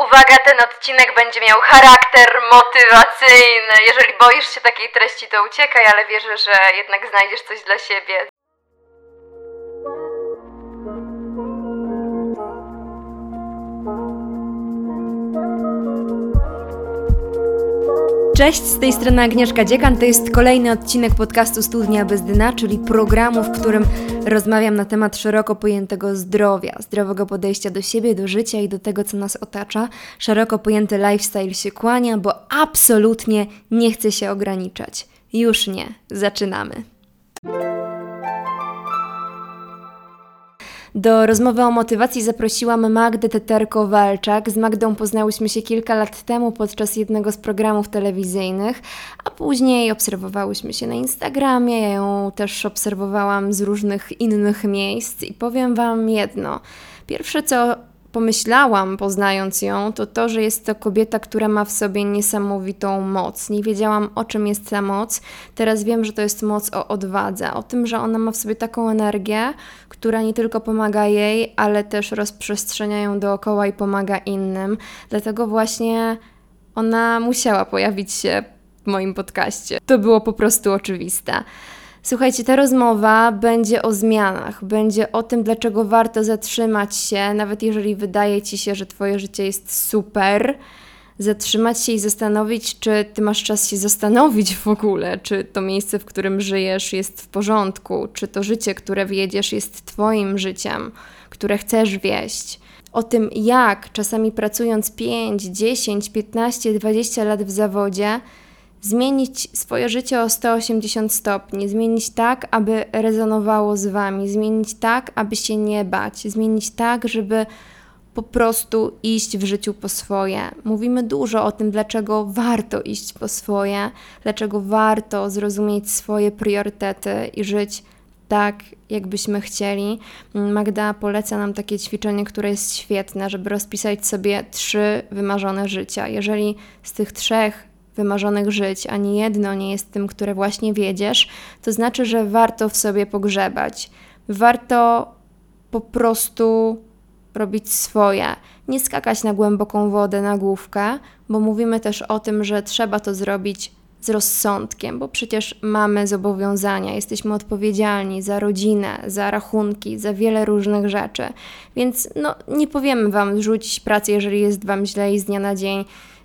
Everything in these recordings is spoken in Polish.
Uwaga, ten odcinek będzie miał charakter motywacyjny. Jeżeli boisz się takiej treści, to uciekaj, ale wierzę, że jednak znajdziesz coś dla siebie. Cześć, z tej strony Agnieszka Dziekan. To jest kolejny odcinek podcastu Studnia bez dna, czyli programu, w którym rozmawiam na temat szeroko pojętego zdrowia, zdrowego podejścia do siebie, do życia i do tego, co nas otacza. Szeroko pojęty lifestyle się kłania, bo absolutnie nie chcę się ograniczać. Już nie. Zaczynamy. Do rozmowy o motywacji zaprosiłam Magdę Teterko-Walczak. Z Magdą poznałyśmy się kilka lat temu podczas jednego z programów telewizyjnych, a później obserwowałyśmy się na Instagramie. Ja ją też obserwowałam z różnych innych miejsc i powiem Wam jedno. Pierwsze, co pomyślałam, poznając ją, to to, że jest to kobieta, która ma w sobie niesamowitą moc. Nie wiedziałam, o czym jest ta moc. Teraz wiem, że to jest moc o odwadze, o tym, że ona ma w sobie taką energię, która nie tylko pomaga jej, ale też rozprzestrzenia ją dookoła i pomaga innym. Dlatego właśnie ona musiała pojawić się w moim podcaście. To było po prostu oczywiste. Słuchajcie, ta rozmowa będzie o zmianach, będzie o tym, dlaczego warto zatrzymać się, nawet jeżeli wydaje ci się, że Twoje życie jest super. Zatrzymać się i zastanowić, czy Ty masz czas się zastanowić w ogóle, czy to miejsce, w którym żyjesz, jest w porządku, czy to życie, które wiedziesz, jest Twoim życiem, które chcesz wieść. O tym, jak czasami pracując 5, 10, 15, 20 lat w zawodzie, zmienić swoje życie o 180 stopni, zmienić tak, aby rezonowało z Wami, zmienić tak, aby się nie bać, zmienić tak, żeby po prostu iść w życiu po swoje. Mówimy dużo o tym, dlaczego warto iść po swoje, dlaczego warto zrozumieć swoje priorytety i żyć tak, jakbyśmy chcieli. Magda poleca nam takie ćwiczenie, które jest świetne, żeby rozpisać sobie trzy wymarzone życia. Jeżeli z tych trzech wymarzonych żyć, ani jedno nie jest tym, które właśnie wiedziesz, to znaczy, że warto w sobie pogrzebać. Warto po prostu robić swoje, nie skakać na głęboką wodę na główkę, bo mówimy też o tym, że trzeba to zrobić z rozsądkiem, bo przecież mamy zobowiązania, jesteśmy odpowiedzialni za rodzinę, za rachunki, za wiele różnych rzeczy. Więc no, nie powiemy Wam rzucić pracy, jeżeli jest Wam źle i z dnia na dzień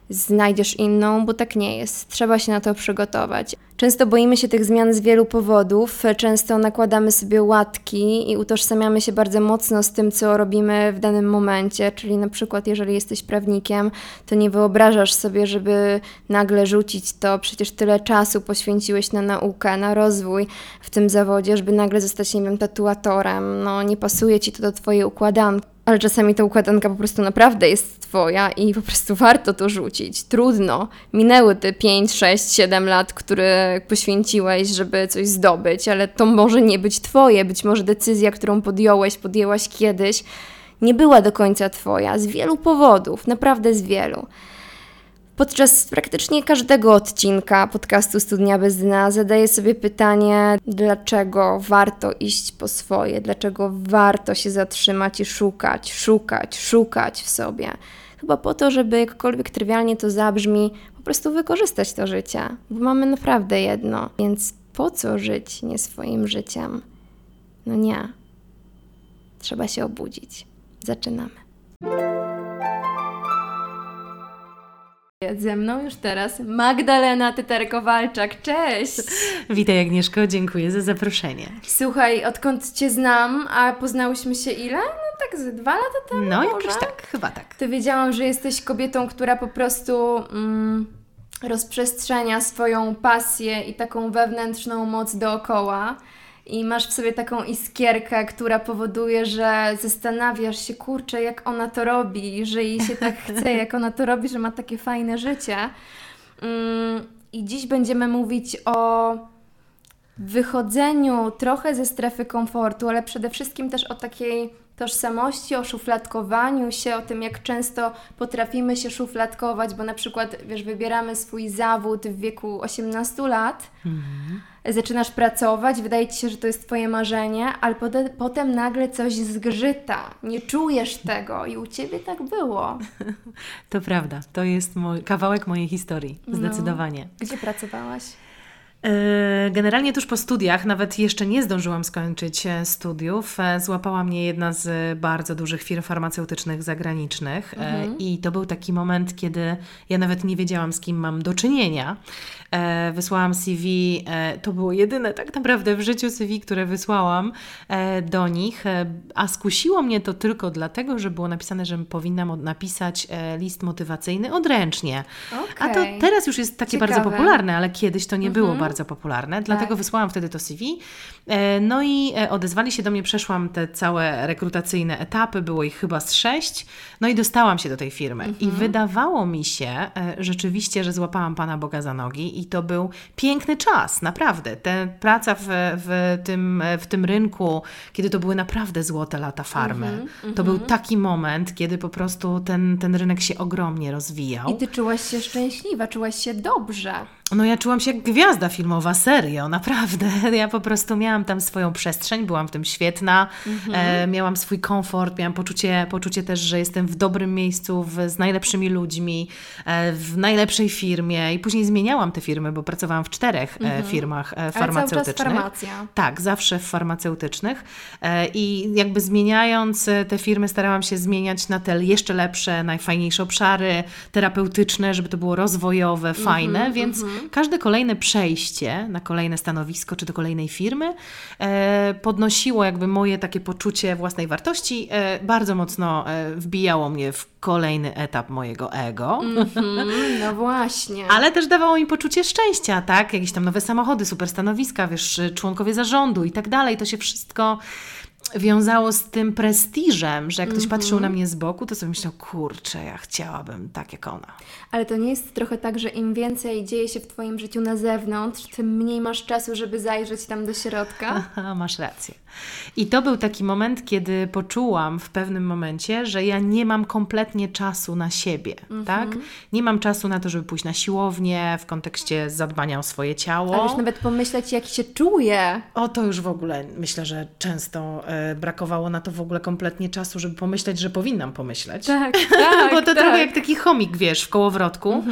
znajdziesz inną, bo tak nie jest. Trzeba się na to przygotować. Często boimy się tych zmian z wielu powodów, często nakładamy sobie łatki i utożsamiamy się bardzo mocno z tym, co robimy w danym momencie. Czyli na przykład, jeżeli jesteś prawnikiem, to nie wyobrażasz sobie, żeby nagle rzucić to, przecież tyle czasu poświęciłeś na naukę, na rozwój w tym zawodzie, żeby nagle zostać, nie wiem, tatuatorem. No, nie pasuje ci to do Twojej układanki ale czasami ta układanka po prostu naprawdę jest twoja i po prostu warto to rzucić. Trudno. Minęły te 5, 6, 7 lat, które poświęciłeś, żeby coś zdobyć, ale to może nie być twoje. Być może decyzja, którą podjąłeś, podjęłaś kiedyś, nie była do końca twoja. Z wielu powodów, naprawdę z wielu. Podczas praktycznie każdego odcinka podcastu Studnia bez dna zadaję sobie pytanie, dlaczego warto iść po swoje, dlaczego warto się zatrzymać i szukać, szukać, szukać w sobie. Chyba po to, żeby jakkolwiek trywialnie to zabrzmi, po prostu wykorzystać to życie, bo mamy naprawdę jedno. Więc po co żyć nie swoim życiem? No nie. Trzeba się obudzić. Zaczynamy. Ze mną już teraz Magdalena Tyterko-Walczak. Cześć! Witaj Agnieszko, dziękuję za zaproszenie. Słuchaj, odkąd Cię znam, a poznałyśmy się ile? No tak z dwa lata temu No może? jakoś tak, chyba tak. To wiedziałam, że jesteś kobietą, która po prostu mm, rozprzestrzenia swoją pasję i taką wewnętrzną moc dookoła i masz w sobie taką iskierkę, która powoduje, że zastanawiasz się, kurczę, jak ona to robi, że jej się tak chce, jak ona to robi, że ma takie fajne życie. Mm, I dziś będziemy mówić o wychodzeniu trochę ze strefy komfortu, ale przede wszystkim też o takiej tożsamości, o szufladkowaniu się, o tym, jak często potrafimy się szufladkować, bo na przykład, wiesz, wybieramy swój zawód w wieku 18 lat. Mhm zaczynasz pracować, wydaje ci się, że to jest twoje marzenie, ale pode- potem nagle coś zgrzyta. Nie czujesz tego i u ciebie tak było. To prawda, to jest kawałek mojej historii, No. zdecydowanie. Gdzie pracowałaś? E, Generalnie tuż po studiach, nawet jeszcze nie zdążyłam skończyć e, studiów, e, złapała mnie jedna z bardzo dużych firm farmaceutycznych zagranicznych e, i to był taki moment, kiedy ja nawet nie wiedziałam, z kim mam do czynienia. Wysłałam CV, to było jedyne tak naprawdę w życiu CV, które wysłałam do nich, a skusiło mnie to tylko dlatego, że było napisane, że powinnam napisać list motywacyjny odręcznie. A to teraz już jest takie Ciekawe. bardzo popularne, ale kiedyś to nie było bardzo popularne, dlatego Tak. wysłałam wtedy to CV. E, No i e, odezwali się do mnie, przeszłam te całe rekrutacyjne etapy, było ich chyba z sześć, no i dostałam się do tej firmy. I wydawało mi się e, rzeczywiście, że złapałam Pana Boga za nogi i to był piękny czas, naprawdę. Te praca w, w, tym, w tym rynku, kiedy to były naprawdę złote lata farmy, to był taki moment, kiedy po prostu ten, ten rynek się ogromnie rozwijał. I ty czułaś się szczęśliwa, czułaś się dobrze. No ja czułam się jak gwiazda filmowa, serio, naprawdę. Ja po prostu miałam tam swoją przestrzeń, byłam w tym świetna, e, miałam swój komfort, miałam poczucie, poczucie też, że jestem w dobrym miejscu, w, z najlepszymi ludźmi, e, w najlepszej firmie. I później zmieniałam te firmy, bo pracowałam w czterech e, firmach e, farmaceutycznych. farmacja. Tak, zawsze w farmaceutycznych. E, i jakby zmieniając e, te firmy starałam się zmieniać na te jeszcze lepsze, najfajniejsze obszary terapeutyczne, żeby to było rozwojowe, fajne, więc każde kolejne przejście na kolejne stanowisko czy do kolejnej firmy e, podnosiło jakby moje takie poczucie własnej wartości, e, bardzo mocno e, wbijało mnie w kolejny etap mojego ego. Mm, no właśnie. Ale też dawało mi poczucie szczęścia, tak? Jakieś tam nowe samochody, super stanowiska, wiesz, członkowie zarządu i tak dalej. To się wszystko wiązało z tym prestiżem, że jak ktoś patrzył na mnie z boku, to sobie myślał, kurczę, ja chciałabym tak jak ona. Ale to nie jest trochę tak, że im więcej dzieje się w Twoim życiu na zewnątrz, tym mniej masz czasu, żeby zajrzeć tam do środka? Aha, masz rację. I to był taki moment, kiedy poczułam w pewnym momencie, że ja nie mam kompletnie czasu na siebie, tak? Nie mam czasu na to, żeby pójść na siłownię w kontekście zadbania o swoje ciało. Ale już nawet pomyśleć, jak się czuję. O, to już w ogóle myślę, że często e, brakowało na to w ogóle kompletnie czasu, żeby pomyśleć, że powinnam pomyśleć. Tak, tak, Bo to tak. trochę jak taki chomik, wiesz, w kołowrotku.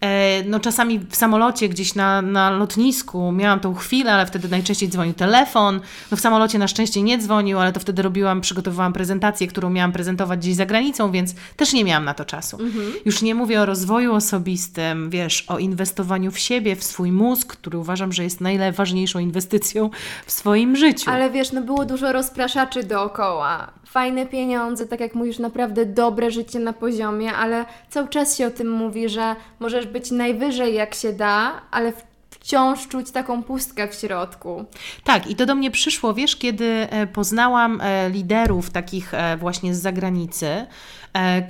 E, no czasami w samolocie gdzieś na, na lotnisku miałam tą chwilę, ale wtedy najczęściej dzwonił telefon. No w samolocie na szczęście nie dzwonił, ale to wtedy robiłam, przygotowywałam prezentację, którą miałam prezentować gdzieś za granicą, więc też nie miałam na to czasu. Już nie mówię o rozwoju osobistym, wiesz, o inwestowaniu w siebie, w swój mózg, który uważam, że jest najważniejszą inwestycją w swoim życiu. Ale wiesz, no było dużo rozpraszaczy dookoła. Fajne pieniądze, tak jak mówisz, naprawdę dobre życie na poziomie, ale cały czas się o tym mówi, że możesz być najwyżej jak się da, ale w- wciąż czuć taką pustkę w środku. Tak, i to do mnie przyszło, wiesz, kiedy e, poznałam e, liderów takich e, właśnie z zagranicy,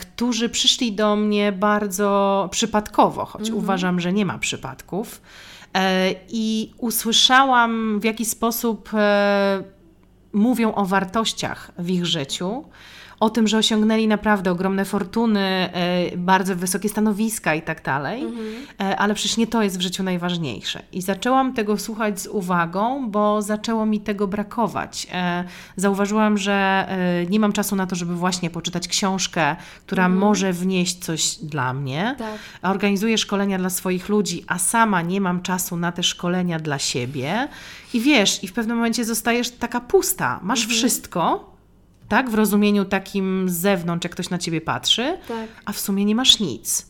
którzy przyszli do mnie bardzo przypadkowo, choć uważam, że nie ma przypadków. I usłyszałam, w jaki sposób mówią o wartościach w ich życiu. O tym, że osiągnęli naprawdę ogromne fortuny, e, bardzo wysokie stanowiska i tak dalej, E, ale przecież nie to jest w życiu najważniejsze. I zaczęłam tego słuchać z uwagą, bo zaczęło mi tego brakować. E, Zauważyłam, że nie mam czasu na to, żeby właśnie poczytać książkę, która może wnieść coś dla mnie. Tak. Organizuję szkolenia dla swoich ludzi, a sama nie mam czasu na te szkolenia dla siebie. I wiesz, i w pewnym momencie zostajesz taka pusta. Masz wszystko, tak, w rozumieniu takim z zewnątrz, jak ktoś na ciebie patrzy, Tak. a w sumie nie masz nic.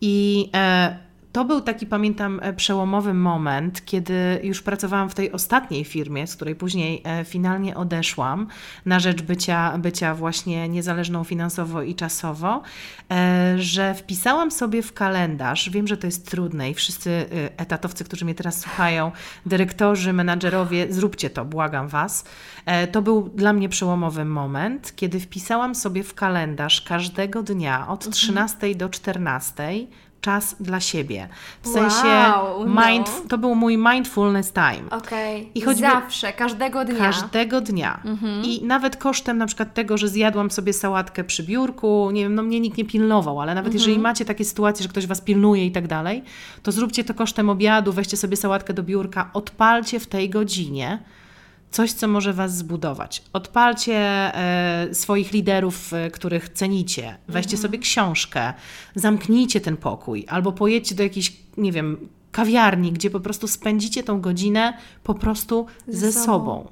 I e, to był taki, pamiętam, e, przełomowy moment, kiedy już pracowałam w tej ostatniej firmie, z której później e, finalnie odeszłam na rzecz bycia, bycia właśnie niezależną finansowo i czasowo, e, że wpisałam sobie w kalendarz, wiem, że to jest trudne i wszyscy etatowcy, którzy mnie teraz słuchają, dyrektorzy, menadżerowie, zróbcie to, błagam Was. To był dla mnie przełomowy moment, kiedy wpisałam sobie w kalendarz każdego dnia od 13 do 14 czas dla siebie. W Wow, sensie no. mind, to był mój mindfulness time. Okej. I choćby- Zawsze, każdego dnia. Każdego dnia. I nawet kosztem na przykład tego, że zjadłam sobie sałatkę przy biurku, nie wiem, no mnie nikt nie pilnował, ale nawet jeżeli macie takie sytuacje, że ktoś was pilnuje i tak dalej, to zróbcie to kosztem obiadu, weźcie sobie sałatkę do biurka, odpalcie w tej godzinie coś, co może was zbudować. Odpalcie e, swoich liderów, e, których cenicie, weźcie sobie książkę, zamknijcie ten pokój, albo pojedźcie do jakiejś, nie wiem, kawiarni, gdzie po prostu spędzicie tą godzinę po prostu ze, sobą. sobą.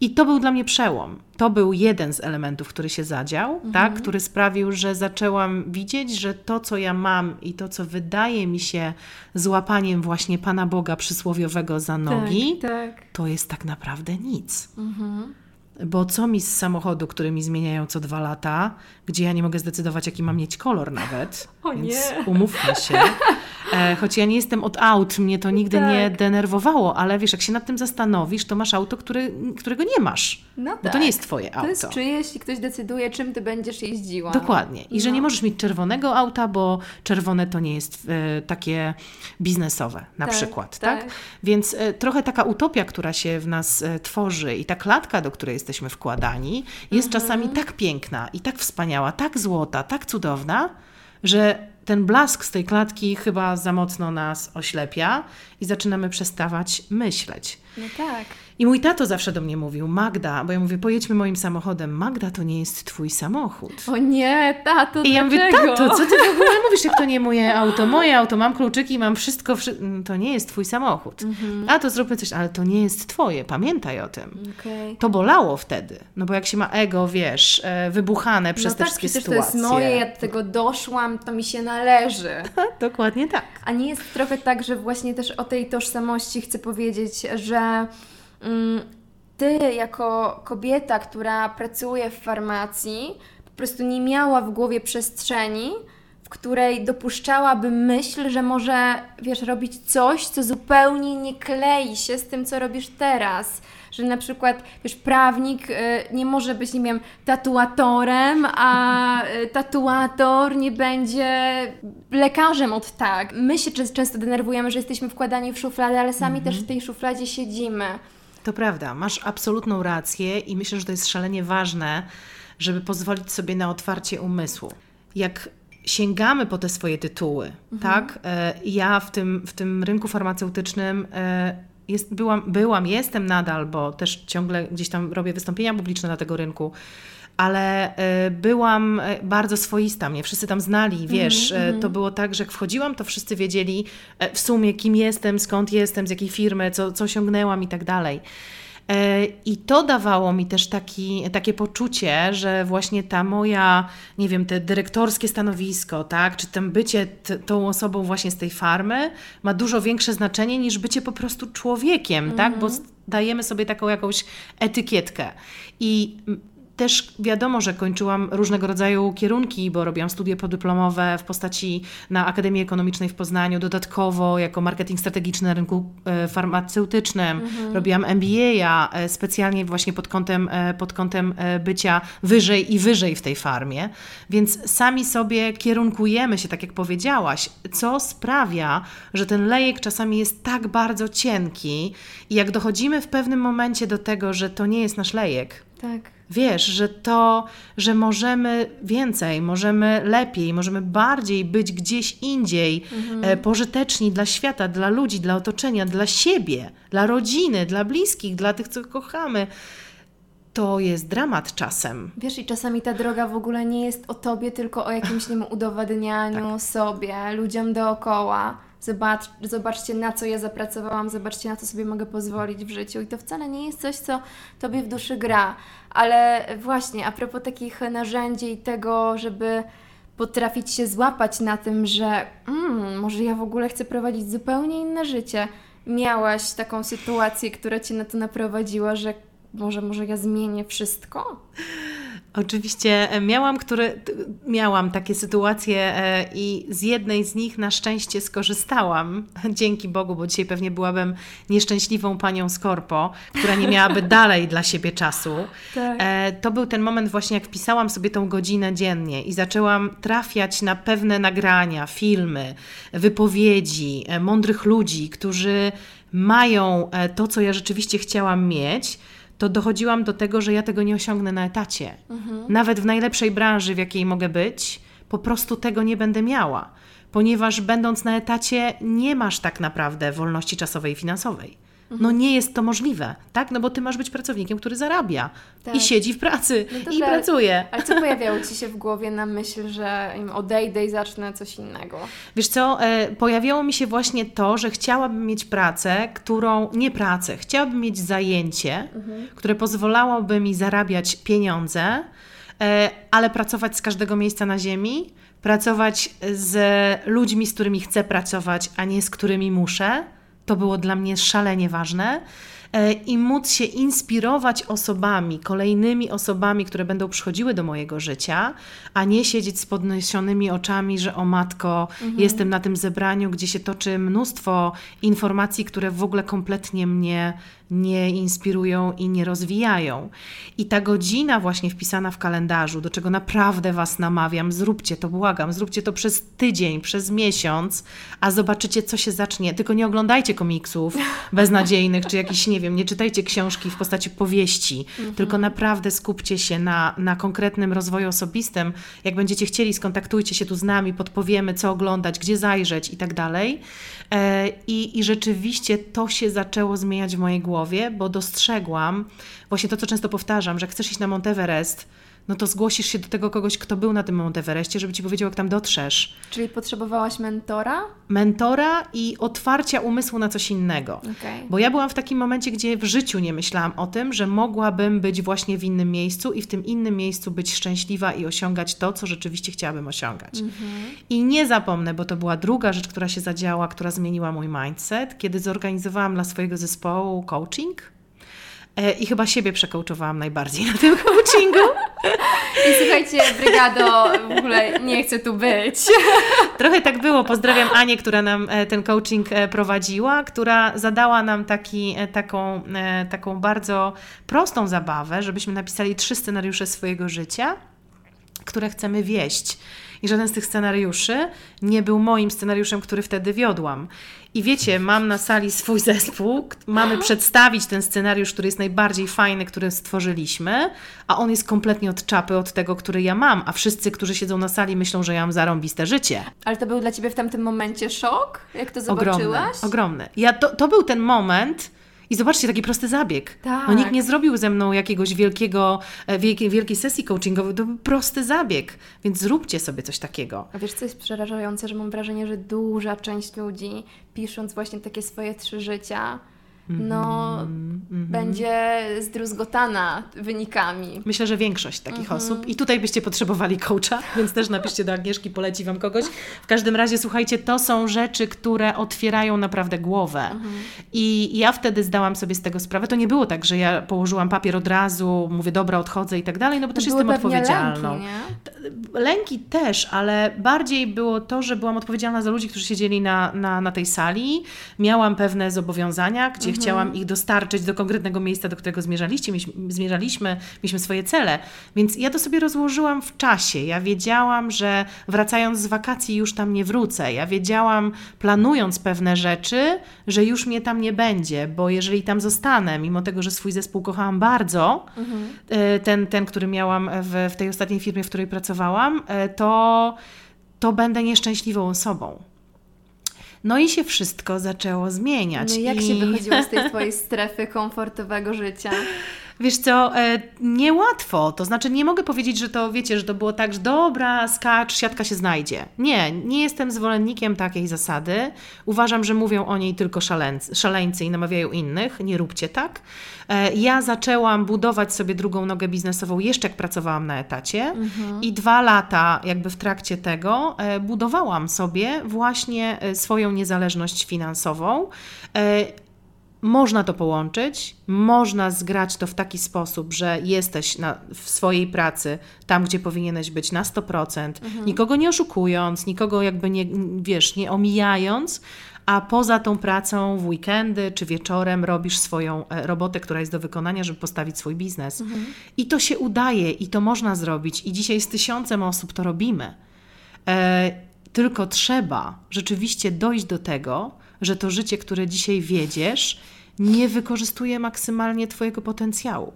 I to był dla mnie przełom. To był jeden z elementów, który się zadział, tak? który sprawił, że zaczęłam widzieć, że to, co ja mam i to, co wydaje mi się złapaniem właśnie Pana Boga przysłowiowego za nogi, Tak, tak. to jest tak naprawdę nic. Bo co mi z samochodu, który mi zmieniają co dwa lata, gdzie ja nie mogę zdecydować, jaki mam mieć kolor nawet. O więc nie. umówmy się. E, choć ja nie jestem od aut, mnie to nigdy nie Tak. denerwowało, ale wiesz, jak się nad tym zastanowisz, to masz auto, który, którego nie masz. No Bo tak. to nie jest twoje To auto. jest czyjeś i ktoś decyduje, czym ty będziesz jeździła. Dokładnie. I że No. nie możesz mieć czerwonego auta, bo czerwone to nie jest e, takie biznesowe na Tak, przykład, tak? tak. Więc e, trochę taka utopia, która się w nas e, tworzy i ta klatka, do której jesteśmy wkładani, jest Mhm. czasami tak piękna i tak wspaniała, tak złota, tak cudowna, że ten blask z tej klatki chyba za mocno nas oślepia i zaczynamy przestawać myśleć. No tak. I mój tato zawsze do mnie mówił, Magda, bo ja mówię, pojedźmy moim samochodem. Magda, to nie jest twój samochód. O nie, tato, I ja mówię, tato, co ty w ogóle mówisz, jak to nie moje auto? Moje auto, mam kluczyki, mam wszystko, wszy... Mm, to nie jest twój samochód. Mhm. A to zróbmy coś, ale to nie jest twoje, pamiętaj o tym. Okej. To bolało wtedy, no bo jak się ma ego, wiesz, e, wybuchane przez no te tak, wszystkie sytuacje. to jest moje, ja do tego doszłam, to mi się należy. Dokładnie tak. A nie jest trochę tak, że właśnie też o tej tożsamości chcę powiedzieć, że ty jako kobieta, która pracuje w farmacji, po prostu nie miała w głowie przestrzeni, w której dopuszczałaby myśl, że może, wiesz, robić coś, co zupełnie nie klei się z tym, co robisz teraz. Że na przykład, wiesz, prawnik y, nie może być, nie wiem, tatuatorem, a y, tatuator nie będzie lekarzem od tak. My się często denerwujemy, że jesteśmy wkładani w szufladę, ale sami też w tej szufladzie siedzimy. To prawda, masz absolutną rację i myślę, że to jest szalenie ważne, żeby pozwolić sobie na otwarcie umysłu. Jak sięgamy po te swoje tytuły, tak? E, Ja w tym, w tym rynku farmaceutycznym e, jest, byłam, byłam, jestem nadal, bo też ciągle gdzieś tam robię wystąpienia publiczne na tego rynku, ale e, byłam e, bardzo swoista, mnie wszyscy tam znali, wiesz, e, to było tak, że jak wchodziłam, to wszyscy wiedzieli w sumie kim jestem, skąd jestem, z jakiej firmy, co, co osiągnęłam i tak dalej. I to dawało mi też taki, takie poczucie, że właśnie ta moja, nie wiem, te dyrektorskie stanowisko, tak, czy tam bycie tą osobą właśnie z tej farmy ma dużo większe znaczenie niż bycie po prostu człowiekiem, tak, bo s- dajemy sobie taką jakąś etykietkę. I mm, też wiadomo, że kończyłam różnego rodzaju kierunki, bo robiłam studia podyplomowe w postaci na Akademii Ekonomicznej w Poznaniu, dodatkowo jako marketing strategiczny na rynku e, farmaceutycznym. Robiłam MBA e, specjalnie właśnie pod kątem, e, pod kątem bycia wyżej i wyżej w tej farmie. Więc sami sobie kierunkujemy się, tak jak powiedziałaś, co sprawia, że ten lejek czasami jest tak bardzo cienki i jak dochodzimy w pewnym momencie do tego, że to nie jest nasz lejek, Tak. Wiesz, że to, że możemy więcej, możemy lepiej, możemy bardziej być gdzieś indziej, e, pożyteczni dla świata, dla ludzi, dla otoczenia, dla siebie, dla rodziny, dla bliskich, dla tych, co kochamy. To jest dramat czasem. Wiesz, i czasami ta droga w ogóle nie jest o tobie, tylko o jakimś nie wiem, udowadnianiu sobie, ludziom dookoła. Zobacz, zobaczcie, na co ja zapracowałam, zobaczcie, na co sobie mogę pozwolić w życiu. I to wcale nie jest coś, co tobie w duszy gra. Ale właśnie, a propos takich narzędzi i tego, żeby potrafić się złapać na tym, że mm, może ja w ogóle chcę prowadzić zupełnie inne życie. Miałaś taką sytuację, która cię na to naprowadziła, że może, może ja zmienię wszystko? Oczywiście e, miałam, które, t- miałam takie sytuacje e, i z jednej z nich na szczęście skorzystałam. Dzięki Bogu, bo dzisiaj pewnie byłabym nieszczęśliwą panią Skorpo, która nie miałaby dalej dla siebie czasu. Tak. E, To był ten moment właśnie, jak wpisałam sobie tą godzinę dziennie i zaczęłam trafiać na pewne nagrania, filmy, wypowiedzi mądrych ludzi, którzy mają to, co ja rzeczywiście chciałam mieć, to dochodziłam do tego, że ja tego nie osiągnę na etacie. Nawet w najlepszej branży, w jakiej mogę być, po prostu tego nie będę miała, ponieważ będąc na etacie nie masz tak naprawdę wolności czasowej i finansowej. No nie jest to możliwe, tak? No bo ty masz być pracownikiem, który zarabia Tak. i siedzi w pracy No i dobra, pracuje. Ale co pojawiało Ci się w głowie na myśl, że odejdę i zacznę coś innego? Wiesz co, e, pojawiało mi się właśnie to, że chciałabym mieć pracę, którą, nie pracę, chciałabym mieć zajęcie, które pozwalałoby mi zarabiać pieniądze, e, ale pracować z każdego miejsca na ziemi, pracować z ludźmi, z którymi chcę pracować, a nie z którymi muszę. To było dla mnie szalenie ważne. E, I móc się inspirować osobami, kolejnymi osobami, które będą przychodziły do mojego życia, a nie siedzieć z podniesionymi oczami, że o matko, jestem na tym zebraniu, gdzie się toczy mnóstwo informacji, które w ogóle kompletnie mnie nie inspirują i nie rozwijają. I ta godzina właśnie wpisana w kalendarzu, do czego naprawdę Was namawiam, zróbcie to, błagam, zróbcie to przez tydzień, przez miesiąc, a zobaczycie, co się zacznie. Tylko nie oglądajcie komiksów beznadziejnych, czy jakichś, nie wiem, nie czytajcie książki w postaci powieści, tylko naprawdę skupcie się na, na konkretnym rozwoju osobistym. Jak będziecie chcieli, skontaktujcie się tu z nami, podpowiemy, co oglądać, gdzie zajrzeć i tak dalej. E, I, I rzeczywiście to się zaczęło zmieniać w mojej głowie, bo dostrzegłam właśnie to, co często powtarzam, że chcesz iść na Monteverest, no to zgłosisz się do tego kogoś, kto był na tym Monteverestie, żeby ci powiedział, jak tam dotrzesz. Czyli potrzebowałaś mentora? Mentora i otwarcia umysłu na coś innego. Okej. Bo ja byłam w takim momencie, gdzie w życiu nie myślałam o tym, że mogłabym być właśnie w innym miejscu i w tym innym miejscu być szczęśliwa i osiągać to, co rzeczywiście chciałabym osiągać. I nie zapomnę, bo to była druga rzecz, która się zadziała, która zmieniła mój mindset, kiedy zorganizowałam dla swojego zespołu coaching. E, I chyba siebie przekołczowałam najbardziej na tym coachingu. I słuchajcie, brygado, w ogóle nie chcę tu być. Trochę tak było. Pozdrawiam Anię, która nam e, ten coaching e, prowadziła, która zadała nam taki, taką, taką bardzo prostą zabawę, żebyśmy napisali trzy scenariusze swojego życia, które chcemy wieść. I żaden z tych scenariuszy nie był moim scenariuszem, który wtedy wiodłam. I wiecie, mam na sali swój zespół, mamy przedstawić ten scenariusz, który jest najbardziej fajny, który stworzyliśmy, a on jest kompletnie od czapy od tego, który ja mam, a wszyscy, którzy siedzą na sali, myślą, że ja mam zarąbiste życie. Ale to był dla Ciebie w tamtym momencie szok? Jak to Ogromny, zobaczyłaś? ogromny. Ja, to, to był ten moment. I zobaczcie, taki prosty zabieg. Tak. No, nikt nie zrobił ze mną jakiegoś wielkiego, e, wielkiej, wielkiej sesji coachingowej. To był prosty zabieg. Więc zróbcie sobie coś takiego. A wiesz, co jest przerażające, że mam wrażenie, że duża część ludzi, pisząc właśnie takie swoje trzy życia, no, Mhm, będzie zdruzgotana wynikami. Myślę, że większość takich Mhm. osób. I tutaj byście potrzebowali coacha, więc też napiszcie do Agnieszki, poleci Wam kogoś. W każdym razie, słuchajcie, to są rzeczy, które otwierają naprawdę głowę. Mhm. I ja wtedy zdałam sobie z tego sprawę. To nie było tak, że ja położyłam papier od razu, mówię, dobra, odchodzę i tak dalej, no bo też Były jestem odpowiedzialną. Lęki, nie? Lęki też, ale bardziej było to, że byłam odpowiedzialna za ludzi, którzy siedzieli na, na, na tej sali. Miałam pewne zobowiązania, gdzie chciałam ich dostarczyć do konkretnego miejsca, do którego zmierzaliście, mieliśmy, zmierzaliśmy, mieliśmy swoje cele. Więc ja to sobie rozłożyłam w czasie. Ja wiedziałam, że wracając z wakacji już tam nie wrócę. Ja wiedziałam, planując pewne rzeczy, że już mnie tam nie będzie, bo jeżeli tam zostanę, mimo tego, że swój zespół kochałam bardzo, e, ten, ten, który miałam w, w tej ostatniej firmie, w której pracowałam, e, to, to będę nieszczęśliwą osobą. No i się wszystko zaczęło zmieniać. No i jak I... się wychodziło z tej Twojej strefy komfortowego życia? Wiesz co, e, niełatwo. To znaczy, nie mogę powiedzieć, że to wiecie, że to było tak, że dobra, skacz, siatka się znajdzie. Nie, nie jestem zwolennikiem takiej zasady. Uważam, że mówią o niej tylko szaleńcy, szaleńcy i namawiają innych. Nie róbcie tak. E, ja zaczęłam budować sobie drugą nogę biznesową jeszcze jak pracowałam na etacie i dwa lata jakby w trakcie tego e, budowałam sobie właśnie swoją niezależność finansową. Można to połączyć, można zgrać to w taki sposób, że jesteś na, w swojej pracy tam, gdzie powinieneś być na 100%, nikogo nie oszukując, nikogo jakby nie, wiesz, nie omijając, a poza tą pracą w weekendy czy wieczorem robisz swoją e, robotę, która jest do wykonania, żeby postawić swój biznes. I to się udaje i to można zrobić i dzisiaj z tysiącem osób to robimy. E, tylko trzeba rzeczywiście dojść do tego, że to życie, które dzisiaj wiedziesz, nie wykorzystuje maksymalnie Twojego potencjału.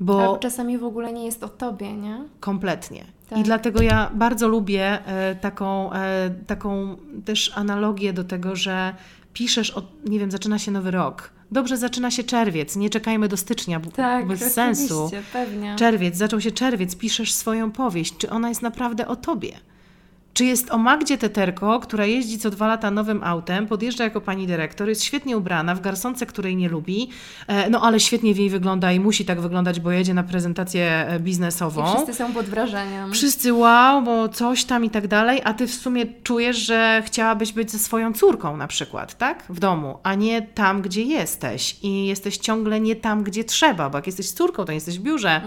Bo Albo czasami w ogóle nie jest o tobie, nie? kompletnie. Tak. I dlatego ja bardzo lubię e, taką, e, taką też analogię do tego, że piszesz, o, nie wiem, zaczyna się nowy rok. Dobrze, zaczyna się czerwiec, nie czekajmy do stycznia, bo Tak, bez sensu. pewnie. Czerwiec, zaczął się czerwiec, piszesz swoją powieść. Czy ona jest naprawdę o tobie? Czy jest o Magdzie Teterko, która jeździ co dwa lata nowym autem, podjeżdża jako pani dyrektor, jest świetnie ubrana, w garsonce, której nie lubi, e, no ale świetnie w jej wygląda i musi tak wyglądać, bo jedzie na prezentację e, biznesową. I wszyscy są pod wrażeniem. Wszyscy wow, bo coś tam i tak dalej, a ty w sumie czujesz, że chciałabyś być ze swoją córką na przykład, tak? W domu, a nie tam, gdzie jesteś. I jesteś ciągle nie tam, gdzie trzeba, bo jak jesteś córką, to nie jesteś w biurze,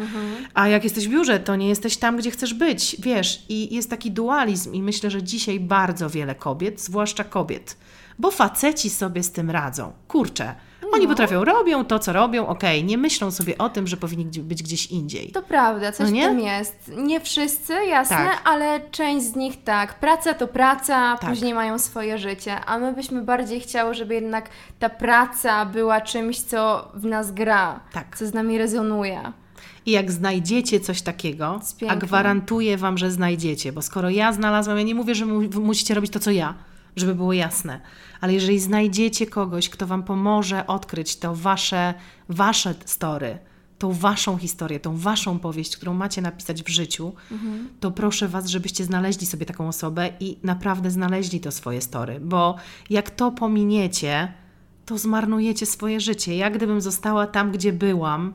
a jak jesteś w biurze, to nie jesteś tam, gdzie chcesz być, wiesz. I jest taki dualizm i myślę, że dzisiaj bardzo wiele kobiet, zwłaszcza kobiet, bo faceci sobie z tym radzą. Kurczę. Oni potrafią, robią to, co robią, okej, nie myślą sobie o tym, że powinni być gdzieś indziej. To prawda, coś No nie? w tym jest. Nie wszyscy, jasne, Tak. ale część z nich tak. Praca to praca, Tak. później mają swoje życie, a my byśmy bardziej chciały, żeby jednak ta praca była czymś, co w nas gra, Tak. co z nami rezonuje. I jak znajdziecie coś takiego, a gwarantuję Wam, że znajdziecie, bo skoro ja znalazłam, ja nie mówię, że mu, musicie robić to, co ja, żeby było jasne, ale jeżeli znajdziecie kogoś, kto Wam pomoże odkryć to Wasze, wasze story, tą Waszą historię, tą Waszą powieść, którą macie napisać w życiu, to proszę Was, żebyście znaleźli sobie taką osobę i naprawdę znaleźli to swoje story, bo jak to pominiecie, to zmarnujecie swoje życie. Ja gdybym została tam, gdzie byłam,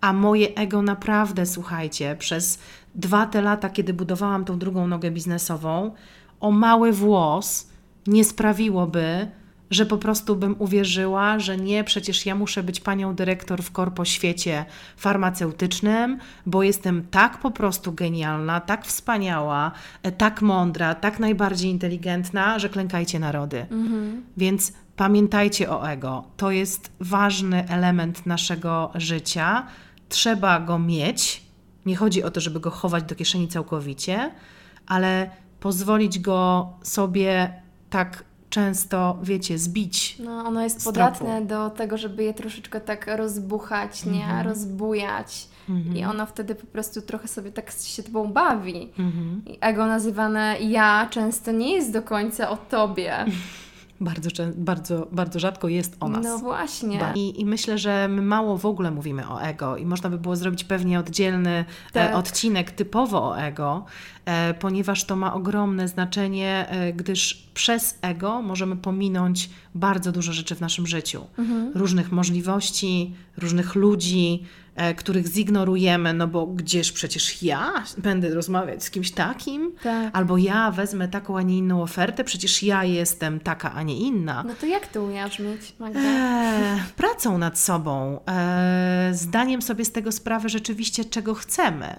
a moje ego naprawdę, słuchajcie, przez dwa te lata, kiedy budowałam tą drugą nogę biznesową, o mały włos nie sprawiłoby, że po prostu bym uwierzyła, że nie, przecież ja muszę być panią dyrektor w korpo świecie farmaceutycznym, bo jestem tak po prostu genialna, tak wspaniała, e, tak mądra, tak najbardziej inteligentna, że klękajcie narody. Więc pamiętajcie o ego. To jest ważny element naszego życia. Trzeba go mieć. Nie chodzi o to, żeby go chować do kieszeni całkowicie, ale pozwolić go sobie tak często, wiecie, zbić. No, ono jest podatne do tego, żeby je troszeczkę tak rozbuchać, nie? Mhm. Rozbujać. I ono wtedy po prostu trochę sobie tak się tobą bawi. Mhm. I ego nazywane ja często nie jest do końca o tobie. Bardzo, bardzo, bardzo rzadko jest o nas. No właśnie. I, I myślę, że my mało w ogóle mówimy o ego i można by było zrobić pewnie oddzielny Tak. e, odcinek typowo o ego, e, ponieważ to ma ogromne znaczenie, e, gdyż przez ego możemy pominąć bardzo dużo rzeczy w naszym życiu. Mhm. Różnych możliwości, różnych ludzi, których zignorujemy, no bo gdzież przecież ja będę rozmawiać z kimś takim? Tak. Albo ja wezmę taką, a nie inną ofertę, przecież ja jestem taka, a nie inna. No to jak to ujarzmić, Magda? Eee, pracą nad sobą, eee, zdaniem sobie z tego sprawy rzeczywiście, czego chcemy.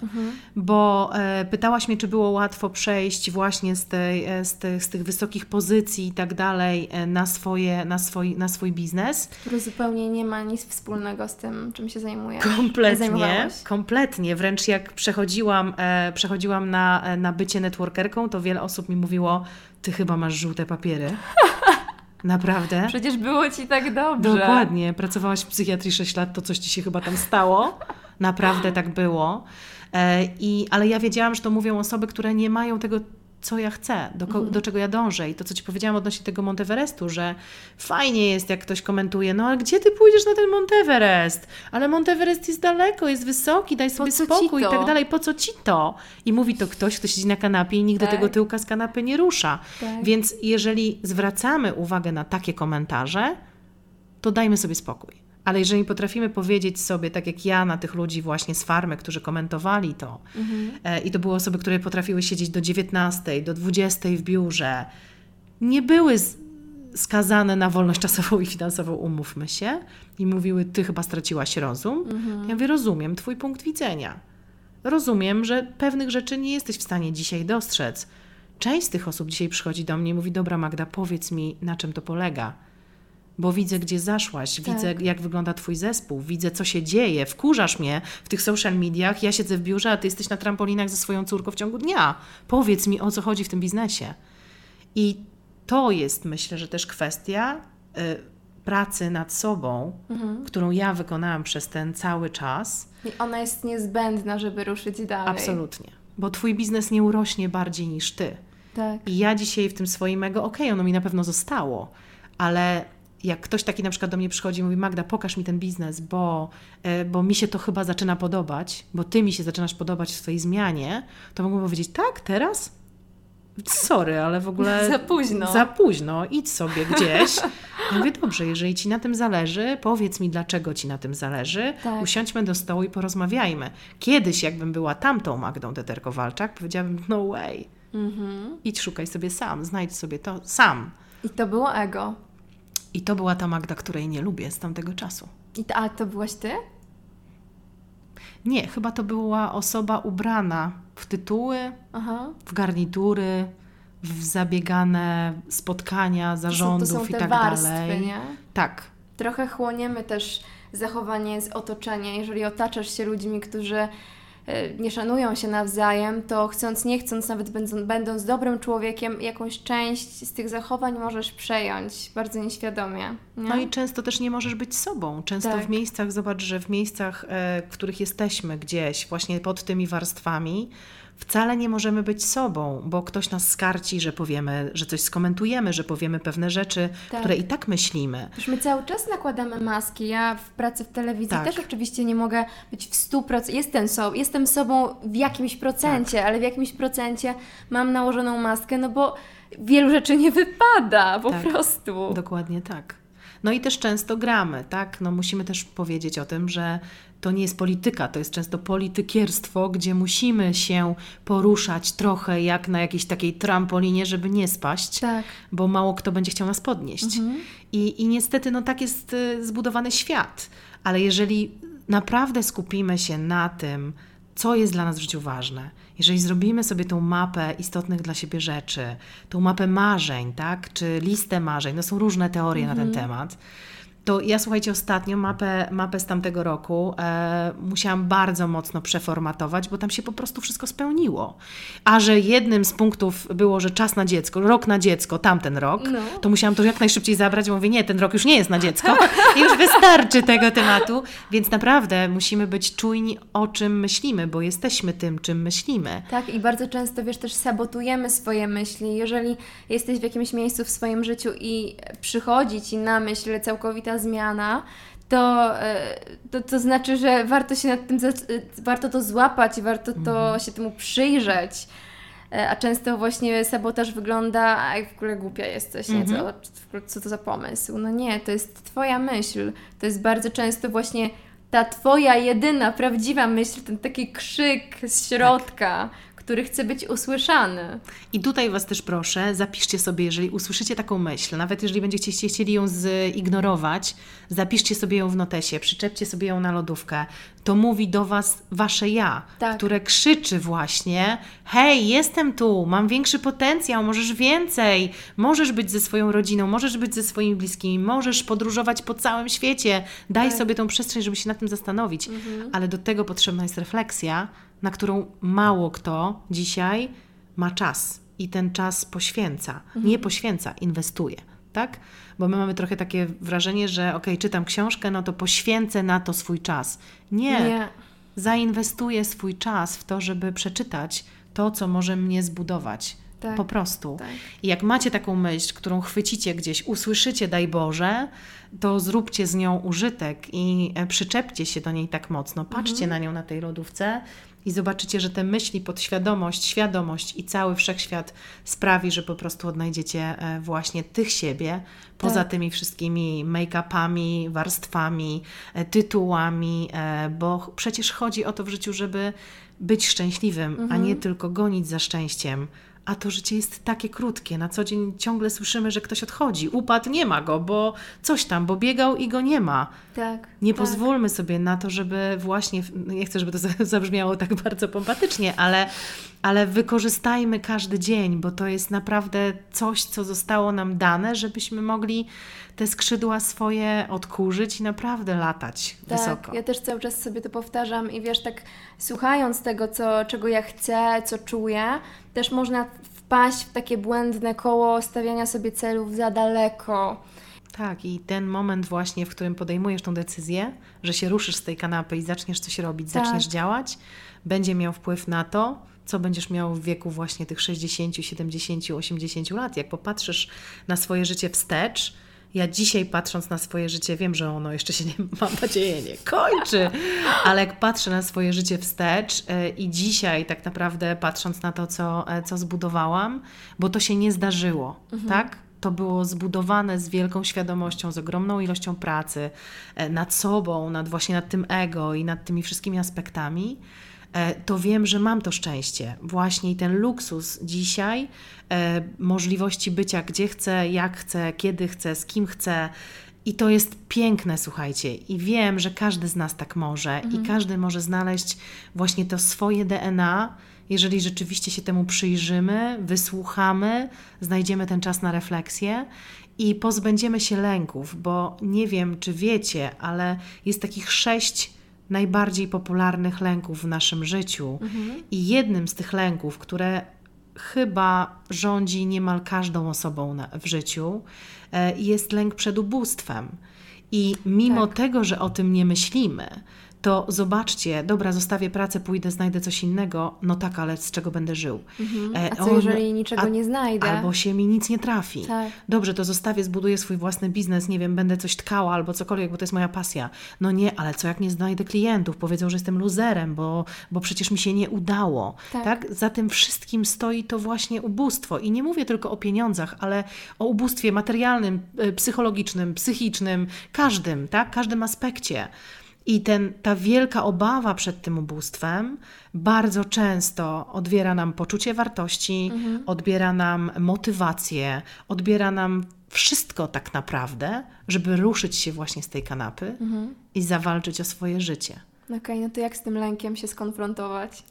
Bo e, pytałaś mnie, czy było łatwo przejść właśnie z, tej, e, z, tych, z tych wysokich pozycji i tak dalej e, na, swoje, na, swój, na swój biznes. Który zupełnie nie ma nic wspólnego z tym, czym się zajmujesz. Kompletnie, kompletnie. Wręcz jak przechodziłam, e, przechodziłam na, na bycie networkerką, to wiele osób mi mówiło, ty chyba masz żółte papiery. Naprawdę? Przecież było ci tak dobrze. Dokładnie. Pracowałaś w psychiatrii 6 lat, to coś ci się chyba tam stało. Naprawdę tak było. E, I, ale ja wiedziałam, że to mówią osoby, które nie mają tego, co ja chcę, do, ko- do czego ja dążę. I to, co ci powiedziałam odnośnie tego Monteverestu, że fajnie jest, jak ktoś komentuje, no ale gdzie ty pójdziesz na ten Monteverest? Ale Monteverest jest daleko, jest wysoki, daj sobie spokój i tak dalej. Po co ci to? I mówi to ktoś, kto siedzi na kanapie i nigdy Tak. tego tyłka z kanapy nie rusza. Tak. Więc jeżeli zwracamy uwagę na takie komentarze, to dajmy sobie spokój. Ale jeżeli potrafimy powiedzieć sobie, tak jak ja, na tych ludzi właśnie z farmy, którzy komentowali to, e, i to były osoby, które potrafiły siedzieć do 19, do 20 w biurze, nie były z, skazane na wolność czasową i finansową, umówmy się, i mówiły, ty chyba straciłaś rozum. Ja mówię, rozumiem twój punkt widzenia. Rozumiem, że pewnych rzeczy nie jesteś w stanie dzisiaj dostrzec. Część z tych osób dzisiaj przychodzi do mnie i mówi, dobra Magda, powiedz mi, na czym to polega. Bo widzę, gdzie zaszłaś, widzę, jak wygląda twój zespół, widzę, co się dzieje, wkurzasz mnie w tych social mediach, ja siedzę w biurze, a ty jesteś na trampolinach ze swoją córką w ciągu dnia. Powiedz mi, o co chodzi w tym biznesie. I to jest, myślę, że też kwestia y, pracy nad sobą, którą ja wykonałam przez ten cały czas. I ona jest niezbędna, żeby ruszyć dalej. Absolutnie. Bo twój biznes nie urośnie bardziej niż ty. Tak. I ja dzisiaj w tym swoim ego, okej, ono mi na pewno zostało, ale jak ktoś taki na przykład do mnie przychodzi i mówi, Magda, pokaż mi ten biznes, bo, e, bo mi się to chyba zaczyna podobać, bo ty mi się zaczynasz podobać w swojej zmianie, to mogę powiedzieć, tak, teraz? Sorry, ale w ogóle... Za późno. Za późno, idź sobie gdzieś. Ja mówię, dobrze, jeżeli ci na tym zależy, powiedz mi, dlaczego ci na tym zależy. Tak. Usiądźmy do stołu i porozmawiajmy. Kiedyś, jakbym była tamtą Magdą Teterkowalczak, powiedziałabym, no way. Mhm. Idź, szukaj sobie sam, znajdź sobie to sam. I to było ego. I to była ta Magda, której nie lubię z tamtego czasu. I to, a to byłaś ty? Nie, chyba to była osoba ubrana w tytuły, Aha. w garnitury, w zabiegane spotkania To są, zarządów to są i te tak warstwy, dalej. nie? Tak, Trochę chłoniemy też zachowanie z otoczenia. Jeżeli otaczasz się ludźmi, którzy nie szanują się nawzajem, to chcąc, nie chcąc, nawet będąc, będąc dobrym człowiekiem, jakąś część z tych zachowań możesz przejąć bardzo nieświadomie. Nie? No i często też nie możesz być sobą. Często Tak. w miejscach, zobacz, że w miejscach, e, w których jesteśmy gdzieś, właśnie pod tymi warstwami, wcale nie możemy być sobą, bo ktoś nas skarci, że powiemy, że coś skomentujemy, że powiemy pewne rzeczy, Tak. które i tak myślimy. Już my cały czas nakładamy maski. Ja w pracy w telewizji Tak. też oczywiście nie mogę być w 100%. Jestem, so, jestem sobą w jakimś procencie, Tak. ale w jakimś procencie mam nałożoną maskę, no bo wielu rzeczy nie wypada po Tak. prostu. Dokładnie tak. No i też często gramy, tak? No musimy też powiedzieć o tym, że to nie jest polityka, to jest często politykierstwo, gdzie musimy się poruszać trochę jak na jakiejś takiej trampolinie, żeby nie spaść, Tak. bo mało kto będzie chciał nas podnieść. I, I niestety no tak jest y, zbudowany świat. Ale jeżeli naprawdę skupimy się na tym, co jest dla nas w życiu ważne, jeżeli zrobimy sobie tą mapę istotnych dla siebie rzeczy, tą mapę marzeń, tak, czy listę marzeń, no są różne teorie na ten temat, to ja słuchajcie, ostatnio mapę, mapę z tamtego roku e, musiałam bardzo mocno przeformatować, bo tam się po prostu wszystko spełniło. A że jednym z punktów było, że czas na dziecko, rok na dziecko, tamten rok, No. to musiałam to jak najszybciej zabrać, bo mówię, nie, ten rok już nie jest na dziecko, już wystarczy tego tematu, więc naprawdę musimy być czujni o czym myślimy, bo jesteśmy tym, czym myślimy. Tak, i bardzo często, wiesz, też sabotujemy swoje myśli. Jeżeli jesteś w jakimś miejscu w swoim życiu i przychodzi Ci na myśl całkowita zmiana, to, e, to, to znaczy, że warto się nad tym, e, warto to złapać i warto to się temu przyjrzeć. E, A często właśnie sabotaż wygląda, a jak w ogóle głupia jesteś, nie? Co, co to za pomysł? No nie, to jest Twoja myśl. To jest bardzo często właśnie ta Twoja jedyna, prawdziwa myśl, ten taki krzyk z środka, który chce być usłyszany. I tutaj Was też proszę, zapiszcie sobie, jeżeli usłyszycie taką myśl, nawet jeżeli będziecie chcieli ją zignorować, zapiszcie sobie ją w notesie, przyczepcie sobie ją na lodówkę. To mówi do Was Wasze ja, Tak. które krzyczy właśnie: Hej, jestem tu, mam większy potencjał, możesz więcej, możesz być ze swoją rodziną, możesz być ze swoimi bliskimi, możesz podróżować po całym świecie. Daj Tak. sobie tą przestrzeń, żeby się nad tym zastanowić. Ale do tego potrzebna jest refleksja, na którą mało kto dzisiaj ma czas i ten czas poświęca. Nie poświęca, inwestuje. Tak? Bo my mamy trochę takie wrażenie, że ok, czytam książkę, no to poświęcę na to swój czas. Nie, Nie. zainwestuję swój czas w to, żeby przeczytać to, co może mnie zbudować. Tak. Po prostu. Tak. I jak macie taką myśl, którą chwycicie gdzieś, usłyszycie, daj Boże, to zróbcie z nią użytek i e, przyczepcie się do niej tak mocno. Patrzcie Mhm. na nią na tej lodówce i zobaczycie, że te myśli, podświadomość, świadomość i cały wszechświat sprawi, że po prostu odnajdziecie e, właśnie tych siebie, poza Tak. tymi wszystkimi make-upami, warstwami, e, tytułami, e, bo przecież chodzi o to w życiu, żeby być szczęśliwym, a nie tylko gonić za szczęściem, a to życie jest takie krótkie. Na co dzień ciągle słyszymy, że ktoś odchodzi, upadł, nie ma go, bo coś tam, bo biegał i go nie ma. Tak. Nie tak. pozwólmy sobie na to, żeby właśnie, nie chcę, żeby to za- zabrzmiało tak bardzo pompatycznie, ale, ale wykorzystajmy każdy dzień, bo to jest naprawdę coś, co zostało nam dane, żebyśmy mogli te skrzydła swoje odkurzyć i naprawdę latać Tak, wysoko. ja też cały czas sobie to powtarzam i wiesz, tak słuchając tego, co, czego ja chcę, co czuję, też można wpaść w takie błędne koło stawiania sobie celów za daleko. Tak, i ten moment właśnie, w którym podejmujesz tą decyzję, że się ruszysz z tej kanapy i zaczniesz coś robić, Tak. zaczniesz działać, będzie miał wpływ na to, co będziesz miał w wieku właśnie tych 60, 70, 80 lat. Jak popatrzysz na swoje życie wstecz, ja dzisiaj patrząc na swoje życie, wiem, że ono jeszcze się nie, mam nadzieję, nie kończy, ale jak patrzę na swoje życie wstecz e, i dzisiaj tak naprawdę patrząc na to, co, e, co zbudowałam, bo to się nie zdarzyło, tak? To było zbudowane z wielką świadomością, z ogromną ilością pracy e, nad sobą, nad właśnie nad tym ego i nad tymi wszystkimi aspektami. E, To wiem, że mam to szczęście, właśnie i ten luksus dzisiaj, e, możliwości bycia gdzie chcę, jak chcę, kiedy chcę, z kim chcę. I to jest piękne, słuchajcie. I wiem, że każdy z nas tak może i każdy może znaleźć właśnie to swoje DNA, jeżeli rzeczywiście się temu przyjrzymy, wysłuchamy, znajdziemy ten czas na refleksję i pozbędziemy się lęków, bo nie wiem, czy wiecie, ale jest takich sześć najbardziej popularnych lęków w naszym życiu. I jednym z tych lęków, które chyba rządzi niemal każdą osobą na, w życiu, e, jest lęk przed ubóstwem. I mimo Tak. tego, że o tym nie myślimy, to zobaczcie, dobra, zostawię pracę, pójdę, znajdę coś innego, no tak, ale z czego będę żył? E, A co on- jeżeli niczego nie znajdę? Albo się mi nic nie trafi. Tak. Dobrze, to zostawię, zbuduję swój własny biznes, nie wiem, będę coś tkała albo cokolwiek, bo to jest moja pasja. No nie, ale co jak nie znajdę klientów? Powiedzą, że jestem luzerem, bo, bo przecież mi się nie udało. Tak. Tak. Za tym wszystkim stoi to właśnie ubóstwo. I nie mówię tylko o pieniądzach, ale o ubóstwie materialnym, y, psychologicznym, psychicznym, każdym, tak? Każdym aspekcie. I ten, ta wielka obawa przed tym ubóstwem bardzo często odbiera nam poczucie wartości, odbiera nam motywację, odbiera nam wszystko tak naprawdę, żeby ruszyć się właśnie z tej kanapy i zawalczyć o swoje życie. Okej, no to jak z tym lękiem się skonfrontować?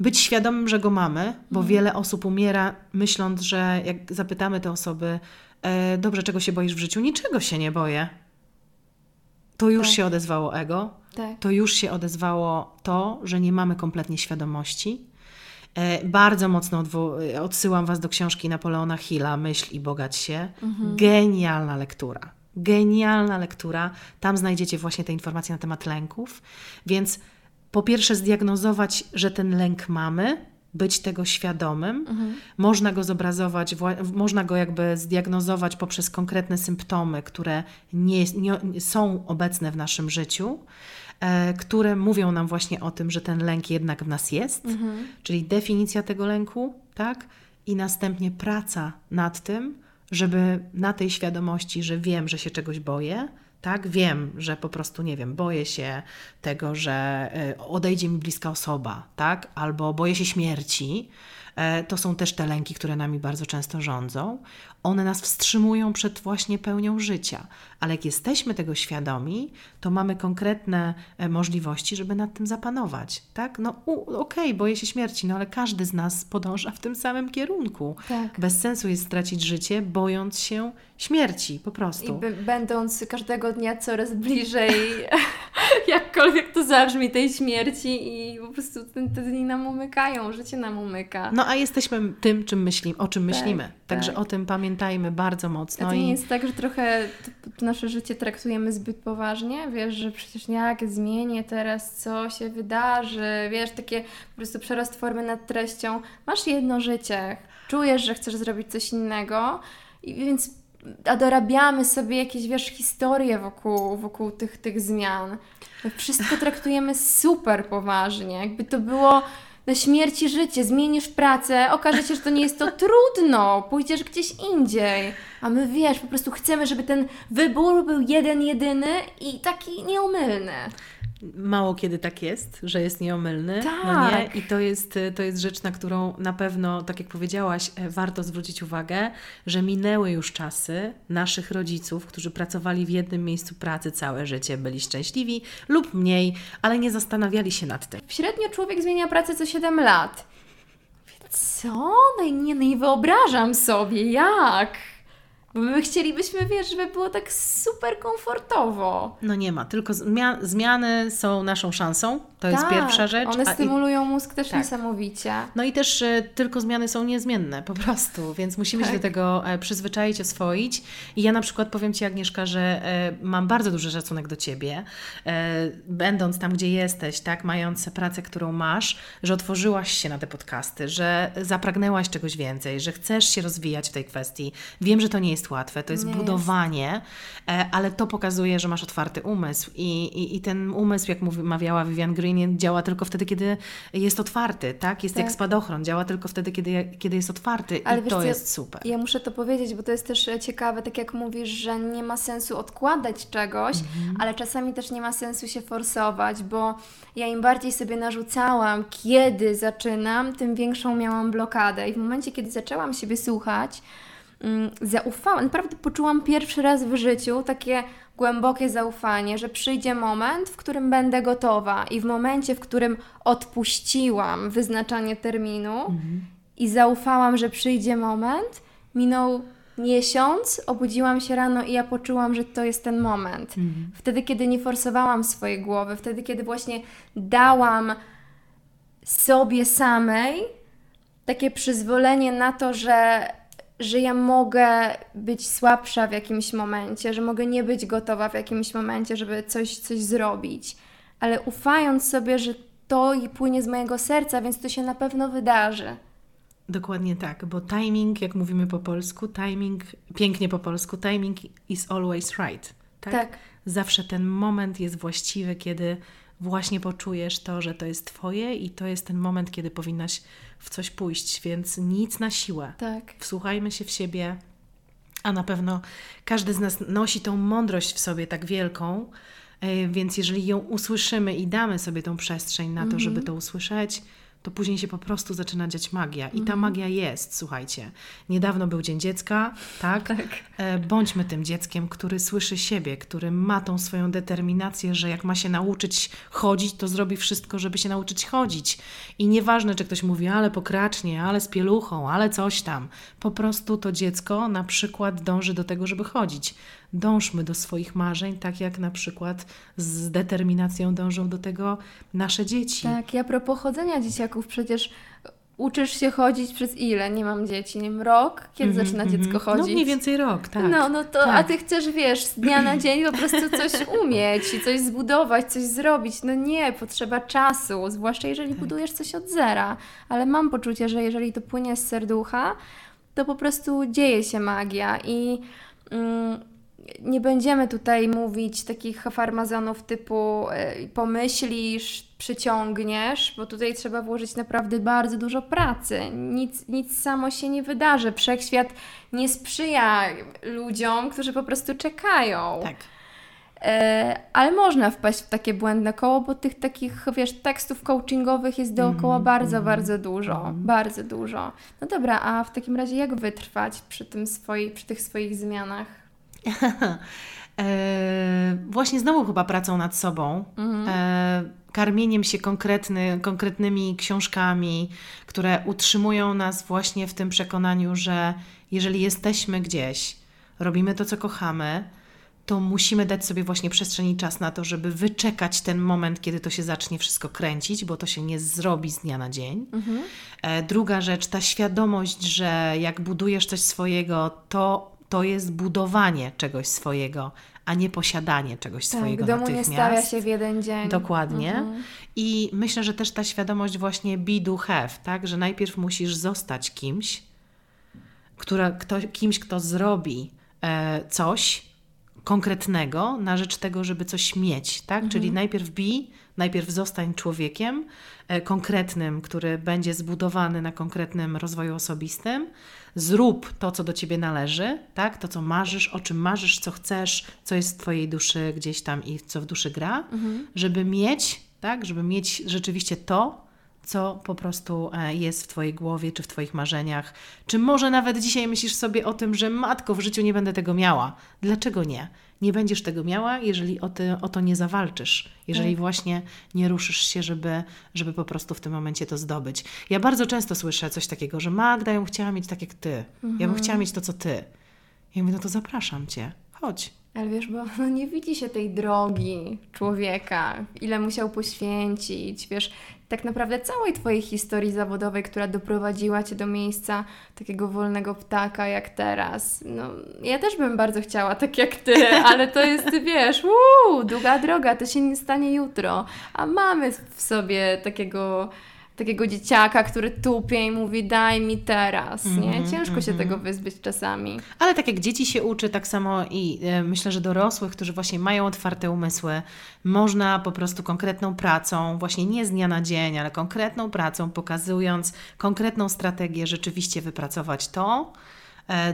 Być świadomym, że go mamy, bo wiele osób umiera myśląc, że jak zapytamy te osoby, e, dobrze, czego się boisz w życiu? Niczego się nie boję. To już Tak. się odezwało ego, Tak. to już się odezwało to, że nie mamy kompletnie świadomości. E, Bardzo mocno odwo- odsyłam Was do książki Napoleona Hilla, Myśl i bogać się. Genialna lektura. Genialna lektura. Tam znajdziecie właśnie te informacje na temat lęków. Więc po pierwsze zdiagnozować, że ten lęk mamy, być tego świadomym. Można go zobrazować, można go jakby zdiagnozować poprzez konkretne symptomy, które nie, nie, są obecne w naszym życiu, e, które mówią nam właśnie o tym, że ten lęk jednak w nas jest, czyli definicja tego lęku, tak? I następnie praca nad tym, żeby na tej świadomości, że wiem, że się czegoś boję, tak, wiem, że po prostu, nie wiem, boję się tego, że y, odejdzie mi bliska osoba, tak, albo boję się śmierci. E, To są też te lęki, które nami bardzo często rządzą. One nas wstrzymują przed właśnie pełnią życia, ale jak jesteśmy tego świadomi, to mamy konkretne e, możliwości, żeby nad tym zapanować, tak? No okej, boję się śmierci, no ale każdy z nas podąża w tym samym kierunku. Tak. Bez sensu jest stracić życie, bojąc się śmierci, po I prostu. b- będąc każdego dnia coraz bliżej, jakkolwiek to zabrzmi, tej śmierci i po prostu ten, te dni nam umykają, życie nam umyka. No a jesteśmy tym, czym myślimy, o czym Tak, myślimy. Także tak. o tym pamiętajmy bardzo A mocno. to nie i... jest tak, że trochę to, to nasze życie traktujemy zbyt poważnie? Wiesz, że przecież jak zmienię teraz, co się wydarzy? Wiesz, takie po prostu przerost formy nad treścią. Masz jedno życie, czujesz, że chcesz zrobić coś innego i więc a dorabiamy sobie jakieś, wiesz, historie wokół, wokół tych, tych zmian. Wszystko traktujemy super poważnie, jakby to było na śmierci życie, zmienisz pracę, okaże się, że to nie jest to trudno, pójdziesz gdzieś indziej. A my wiesz, po prostu chcemy, żeby ten wybór był jeden, jedyny i taki nieomylny. Mało kiedy tak jest, że jest nieomylny. No nie? Tak. I to jest, to jest rzecz, na którą na pewno, tak jak powiedziałaś, e, warto zwrócić uwagę, że minęły już czasy naszych rodziców, którzy pracowali w jednym miejscu pracy całe życie, byli szczęśliwi lub mniej, ale nie zastanawiali się nad tym. Średnio człowiek zmienia pracę co 7 lat. Co? No nie, i wyobrażam sobie, jak? Bo my chcielibyśmy, wiesz, żeby było tak super komfortowo. No nie ma, tylko zmia- zmiany są naszą szansą. To jest Tak, pierwsza rzecz. One a i- stymulują mózg też Tak. niesamowicie. No i też e, tylko zmiany są niezmienne, po prostu, więc musimy się Tak. do tego e, przyzwyczaić, oswoić. I ja na przykład powiem Ci, Agnieszka, że e, mam bardzo duży szacunek do Ciebie, będąc tam, gdzie jesteś, tak, mając pracę, którą masz, że otworzyłaś się na te podcasty, że zapragnęłaś czegoś więcej, że chcesz się rozwijać w tej kwestii. Wiem, że to nie jest łatwe, to jest Nie jest. budowanie, e, ale to pokazuje, że masz otwarty umysł i, i, i ten umysł, jak mówi, mawiała Vivian Green, działa tylko wtedy, kiedy jest otwarty, tak? Jest jak Tak. spadochron, działa tylko wtedy, kiedy, kiedy jest otwarty Ale i wiesz to jest super. Ja muszę to powiedzieć, bo to jest też e, ciekawe, tak jak mówisz, że nie ma sensu odkładać czegoś, Mhm. ale czasami też nie ma sensu się forsować, bo ja im bardziej sobie narzucałam, kiedy zaczynam, tym większą miałam blokadę. I w momencie, kiedy zaczęłam siebie słuchać, zaufałam, naprawdę poczułam pierwszy raz w życiu takie głębokie zaufanie, że przyjdzie moment, w którym będę gotowa i w momencie, w którym odpuściłam wyznaczanie terminu i zaufałam, że przyjdzie moment, minął miesiąc, obudziłam się rano i ja poczułam, że to jest ten moment. Wtedy, kiedy nie forsowałam swojej głowy, wtedy, kiedy właśnie dałam sobie samej takie przyzwolenie na to, że, że ja mogę być słabsza w jakimś momencie, że mogę nie być gotowa w jakimś momencie, żeby coś, coś zrobić, ale ufając sobie, że to i płynie z mojego serca, więc to się na pewno wydarzy. Dokładnie tak, bo timing, jak mówimy po polsku, timing, pięknie po polsku, timing is always right. Tak? Tak. Zawsze ten moment jest właściwy, kiedy właśnie poczujesz to, że to jest Twoje i to jest ten moment, kiedy powinnaś w coś pójść, więc nic na siłę. Tak. Wsłuchajmy się w siebie, a na pewno każdy z nas nosi tą mądrość w sobie tak wielką, e, więc jeżeli ją usłyszymy i damy sobie tą przestrzeń na to, żeby to usłyszeć, to później się po prostu zaczyna dziać magia. I ta magia jest, słuchajcie. Niedawno był Dzień Dziecka, tak? E, Bądźmy tym dzieckiem, który słyszy siebie, który ma tą swoją determinację, że jak ma się nauczyć chodzić, to zrobi wszystko, żeby się nauczyć chodzić. I nieważne, czy ktoś mówi, ale pokracznie, ale z pieluchą, ale coś tam. Po prostu to dziecko na przykład dąży do tego, żeby chodzić. Dążmy do swoich marzeń, tak jak na przykład z determinacją dążą do tego nasze dzieci. Tak, ja propos chodzenia dzieciaków, przecież uczysz się chodzić przez ile? Nie mam dzieci, nie wiem, rok? Kiedy zaczyna dziecko chodzić? No mniej więcej rok, tak. No, no to, a tak. ty chcesz, wiesz, z dnia na dzień po prostu coś umieć i coś zbudować, coś zrobić. No nie, potrzeba czasu, zwłaszcza jeżeli Tak. budujesz coś od zera. Ale mam poczucie, że jeżeli to płynie z serducha, to po prostu dzieje się magia i mm, nie będziemy tutaj mówić takich farmazonów typu y, pomyślisz, przyciągniesz, bo tutaj trzeba włożyć naprawdę bardzo dużo pracy. Nic, nic samo się nie wydarzy. Wszechświat nie sprzyja ludziom, którzy po prostu czekają. Tak. E, ale można wpaść w takie błędne koło, bo tych takich, wiesz, tekstów coachingowych jest dookoła bardzo, bardzo dużo. Bardzo dużo. No dobra, a w takim razie jak wytrwać przy, tym swoi, przy tych swoich zmianach? E, właśnie znowu chyba pracą nad sobą, e, karmieniem się konkretny, konkretnymi książkami, które utrzymują nas właśnie w tym przekonaniu, że jeżeli jesteśmy gdzieś, robimy to, co kochamy, to musimy dać sobie właśnie przestrzeń i czas na to, żeby wyczekać ten moment, kiedy to się zacznie wszystko kręcić, bo to się nie zrobi z dnia na dzień. E, Druga rzecz, ta świadomość, że jak budujesz coś swojego, to, to jest budowanie czegoś swojego, a nie posiadanie czegoś Tak, swojego domu nie natychmiast. stawia się w jeden dzień. Dokładnie. I myślę, że też ta świadomość właśnie be, do, have, tak? Że najpierw musisz zostać kimś, która, kto, kimś, kto zrobi e, coś, konkretnego na rzecz tego, żeby coś mieć, tak? Mhm. Czyli najpierw bij, najpierw zostań człowiekiem e, konkretnym, który będzie zbudowany na konkretnym rozwoju osobistym. Zrób to, co do ciebie należy, tak? To, co marzysz, o czym marzysz, co chcesz, co jest w twojej duszy gdzieś tam i co w duszy gra, Mhm. żeby mieć, tak? Żeby mieć rzeczywiście to, co po prostu e, jest w Twojej głowie, czy w Twoich marzeniach. Czy może nawet dzisiaj myślisz sobie o tym, że matko, w życiu nie będę tego miała. Dlaczego nie? Nie będziesz tego miała, jeżeli o, ty, o to nie zawalczysz, jeżeli Tak. właśnie nie ruszysz się, żeby, żeby po prostu w tym momencie to zdobyć. Ja bardzo często słyszę coś takiego, że Magda, ja bym chciała mieć tak jak Ty. Ja bym chciała mieć to, co Ty. Ja mówię, no to zapraszam Cię, chodź. Ale wiesz, bo no nie widzi się tej drogi człowieka, ile musiał poświęcić, wiesz, tak naprawdę całej Twojej historii zawodowej, która doprowadziła Cię do miejsca takiego wolnego ptaka jak teraz. No, ja też bym bardzo chciała tak jak Ty, ale to jest, wiesz, uuu, długa droga, to się nie stanie jutro. A mamy w sobie takiego takiego dzieciaka, który tupie i mówi daj mi teraz, nie? Mhm, Ciężko się tego wyzbyć czasami. Ale tak jak dzieci się uczy, tak samo i e, myślę, że dorosłych, którzy właśnie mają otwarte umysły, można po prostu konkretną pracą, właśnie nie z dnia na dzień, ale konkretną pracą, pokazując konkretną strategię, rzeczywiście wypracować to,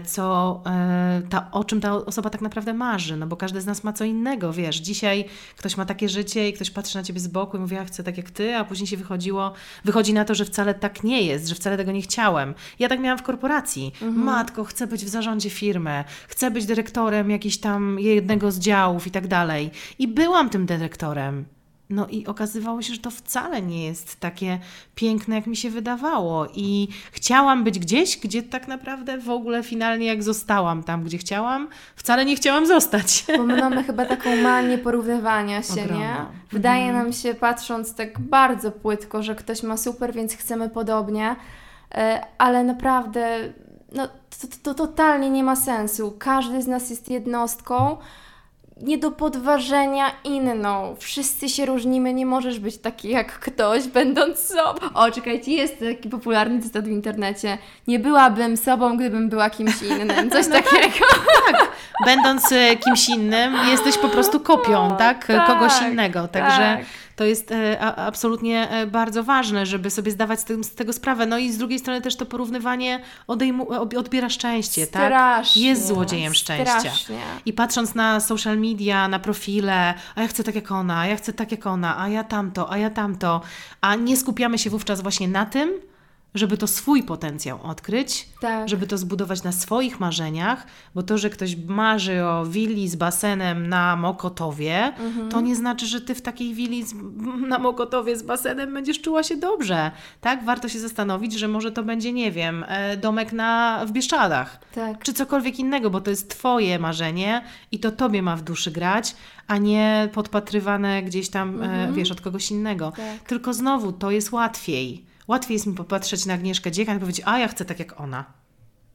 co, e, ta, o czym ta osoba tak naprawdę marzy, no bo każdy z nas ma co innego, wiesz, dzisiaj ktoś ma takie życie i ktoś patrzy na Ciebie z boku i mówi, ja chcę tak jak Ty, a później się wychodziło, wychodzi na to, że wcale tak nie jest, że wcale tego nie chciałem. Ja tak miałam w korporacji. Matko, chcę być w zarządzie firmy, chcę być dyrektorem jakiś tam jednego z działów i tak dalej. I byłam tym dyrektorem. No i okazywało się, że to wcale nie jest takie piękne, jak mi się wydawało. I chciałam być gdzieś, gdzie tak naprawdę w ogóle finalnie jak zostałam tam, gdzie chciałam, wcale nie chciałam zostać. Bo my mamy chyba taką manię porównywania się, nie? Ogromną. Wydaje nam się, patrząc tak bardzo płytko, że ktoś ma super, więc chcemy podobnie, e, ale naprawdę no, to, to, to totalnie nie ma sensu. Każdy z nas jest jednostką, nie do podważenia inną. Wszyscy się różnimy, nie możesz być taki jak ktoś, będąc sobą. O, czekajcie, jest taki popularny cytat w internecie. Nie byłabym sobą, gdybym była kimś innym. Coś takiego. Będąc e, kimś innym, jesteś po prostu kopią, tak? tak, Kogoś innego. Także tak. to jest e, absolutnie e, bardzo ważne, żeby sobie zdawać z, tym, z tego sprawę. No i z drugiej strony też to porównywanie odejmu, odbiera szczęście, tak? Strasznie, Jest złodziejem szczęścia. strasznie. I patrząc na social media, na profile, a ja chcę tak jak ona, a ja chcę tak jak ona, a ja tamto, a ja tamto, a nie skupiamy się wówczas właśnie na tym, żeby to swój potencjał odkryć, Tak. żeby to zbudować na swoich marzeniach, bo to, że ktoś marzy o willi z basenem na Mokotowie, Mhm. to nie znaczy, że ty w takiej willi z, na Mokotowie z basenem będziesz czuła się dobrze. Tak? Warto się zastanowić, że może to będzie, nie wiem, e, domek na, w Bieszczadach, Tak. czy cokolwiek innego, bo to jest twoje marzenie i to tobie ma w duszy grać, a nie podpatrywane gdzieś tam, e, wiesz, od kogoś innego. Mhm. Tak. Tylko znowu, to jest łatwiej. Łatwiej jest mi popatrzeć na Agnieszkę Dziekan i powiedzieć, a ja chcę tak jak ona.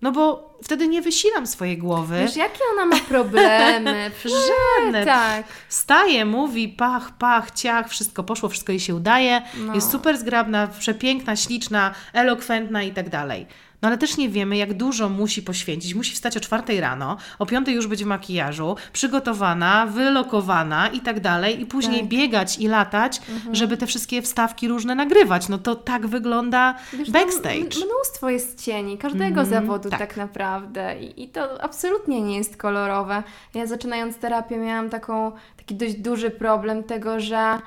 No bo wtedy nie wysilam swojej głowy. Wiesz, jakie ona ma problemy? Żadne. Tak. Staje, mówi, pach, pach, ciach, wszystko poszło, wszystko jej się udaje, No. jest super zgrabna, przepiękna, śliczna, elokwentna i tak dalej. No ale też nie wiemy, jak dużo musi poświęcić. Musi wstać o czwartej rano, o piątej już być w makijażu, przygotowana, wylokowana i tak dalej, i później Tak. biegać i latać, żeby te wszystkie wstawki różne nagrywać. No to tak wygląda Wiesz, backstage. Mnóstwo jest cieni każdego Mhm, zawodu tak. tak. naprawdę I, i to absolutnie nie jest kolorowe. Ja zaczynając terapię miałam taką, taki dość duży problem tego, że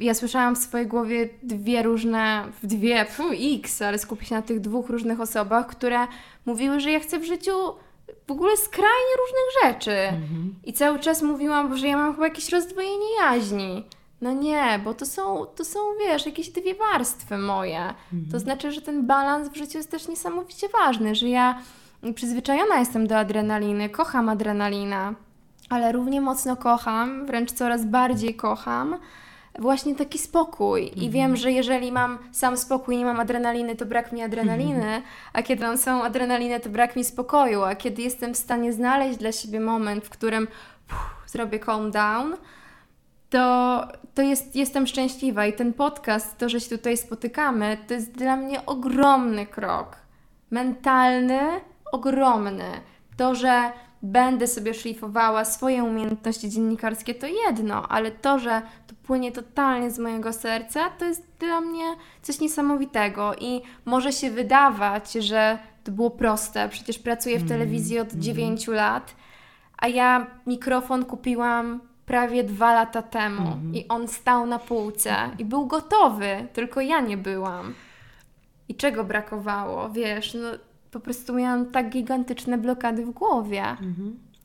ja słyszałam w swojej głowie dwie różne, dwie, fu, x, ale skupię się na tych dwóch różnych osobach, które mówiły, że ja chcę w życiu w ogóle skrajnie różnych rzeczy. Mhm. I cały czas mówiłam, że ja mam chyba jakieś rozdwojenie jaźni. No nie, bo to są, to są, wiesz, jakieś dwie warstwy moje. To znaczy, że ten balans w życiu jest też niesamowicie ważny, że ja przyzwyczajona jestem do adrenaliny, kocham adrenalina, ale równie mocno kocham, wręcz coraz bardziej kocham właśnie taki spokój. I wiem, że jeżeli mam sam spokój i nie mam adrenaliny, to brak mi adrenaliny, a kiedy mam samą adrenalinę, to brak mi spokoju, a kiedy jestem w stanie znaleźć dla siebie moment, w którym zrobię calm down, to, to jest, jestem szczęśliwa i ten podcast, to, że się tutaj spotykamy, to jest dla mnie ogromny krok. Mentalny, ogromny. To, że będę sobie szlifowała swoje umiejętności dziennikarskie, to jedno, ale to, że to płynie totalnie z mojego serca, to jest dla mnie coś niesamowitego i może się wydawać, że to było proste, przecież pracuję w telewizji od 9 lat, a ja mikrofon kupiłam prawie dwa lata temu i on stał na półce i był gotowy, tylko ja nie byłam. I czego brakowało, wiesz, no po prostu miałam tak gigantyczne blokady w głowie.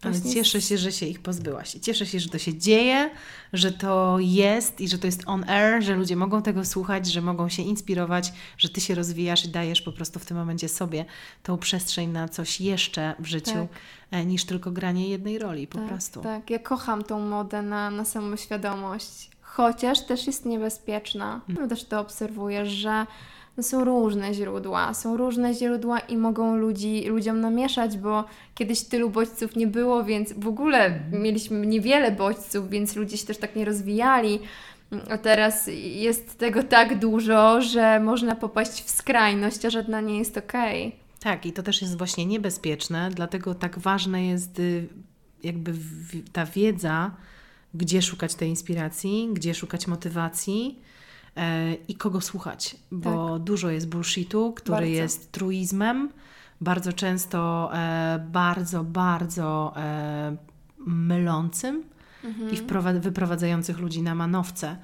Ale Właśnie cieszę się, że się ich pozbyłaś. I cieszę się, że to się dzieje, że to jest i że to jest on air, że ludzie mogą tego słuchać, że mogą się inspirować, że ty się rozwijasz i dajesz po prostu w tym momencie sobie tą przestrzeń na coś jeszcze w życiu, e, niż tylko granie jednej roli po tak, prostu. Tak, ja kocham tą modę na, na samoświadomość, chociaż też jest niebezpieczna. No też to obserwujesz, że no są różne źródła, są różne źródła i mogą ludzi, ludziom namieszać, bo kiedyś tylu bodźców nie było, więc w ogóle mieliśmy niewiele bodźców, więc ludzie się też tak nie rozwijali. A teraz jest tego tak dużo, że można popaść w skrajność, a żadna nie jest okej. Tak, i to też jest właśnie niebezpieczne, dlatego tak ważne jest y, jakby ta wiedza, gdzie szukać tej inspiracji, gdzie szukać motywacji i kogo słuchać, bo dużo jest bullshitu, który Bardzo. jest truizmem, bardzo często e, bardzo, bardzo e, mylącym i wyprowadzających ludzi na manowce.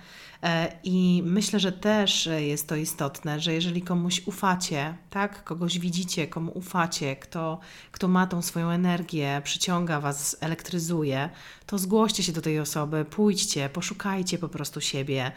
E, I myślę, że też e, jest to istotne, że jeżeli komuś ufacie, tak, kogoś widzicie, komu ufacie, kto, kto ma tą swoją energię, przyciąga was, elektryzuje, to zgłoście się do tej osoby, pójdźcie, poszukajcie po prostu siebie.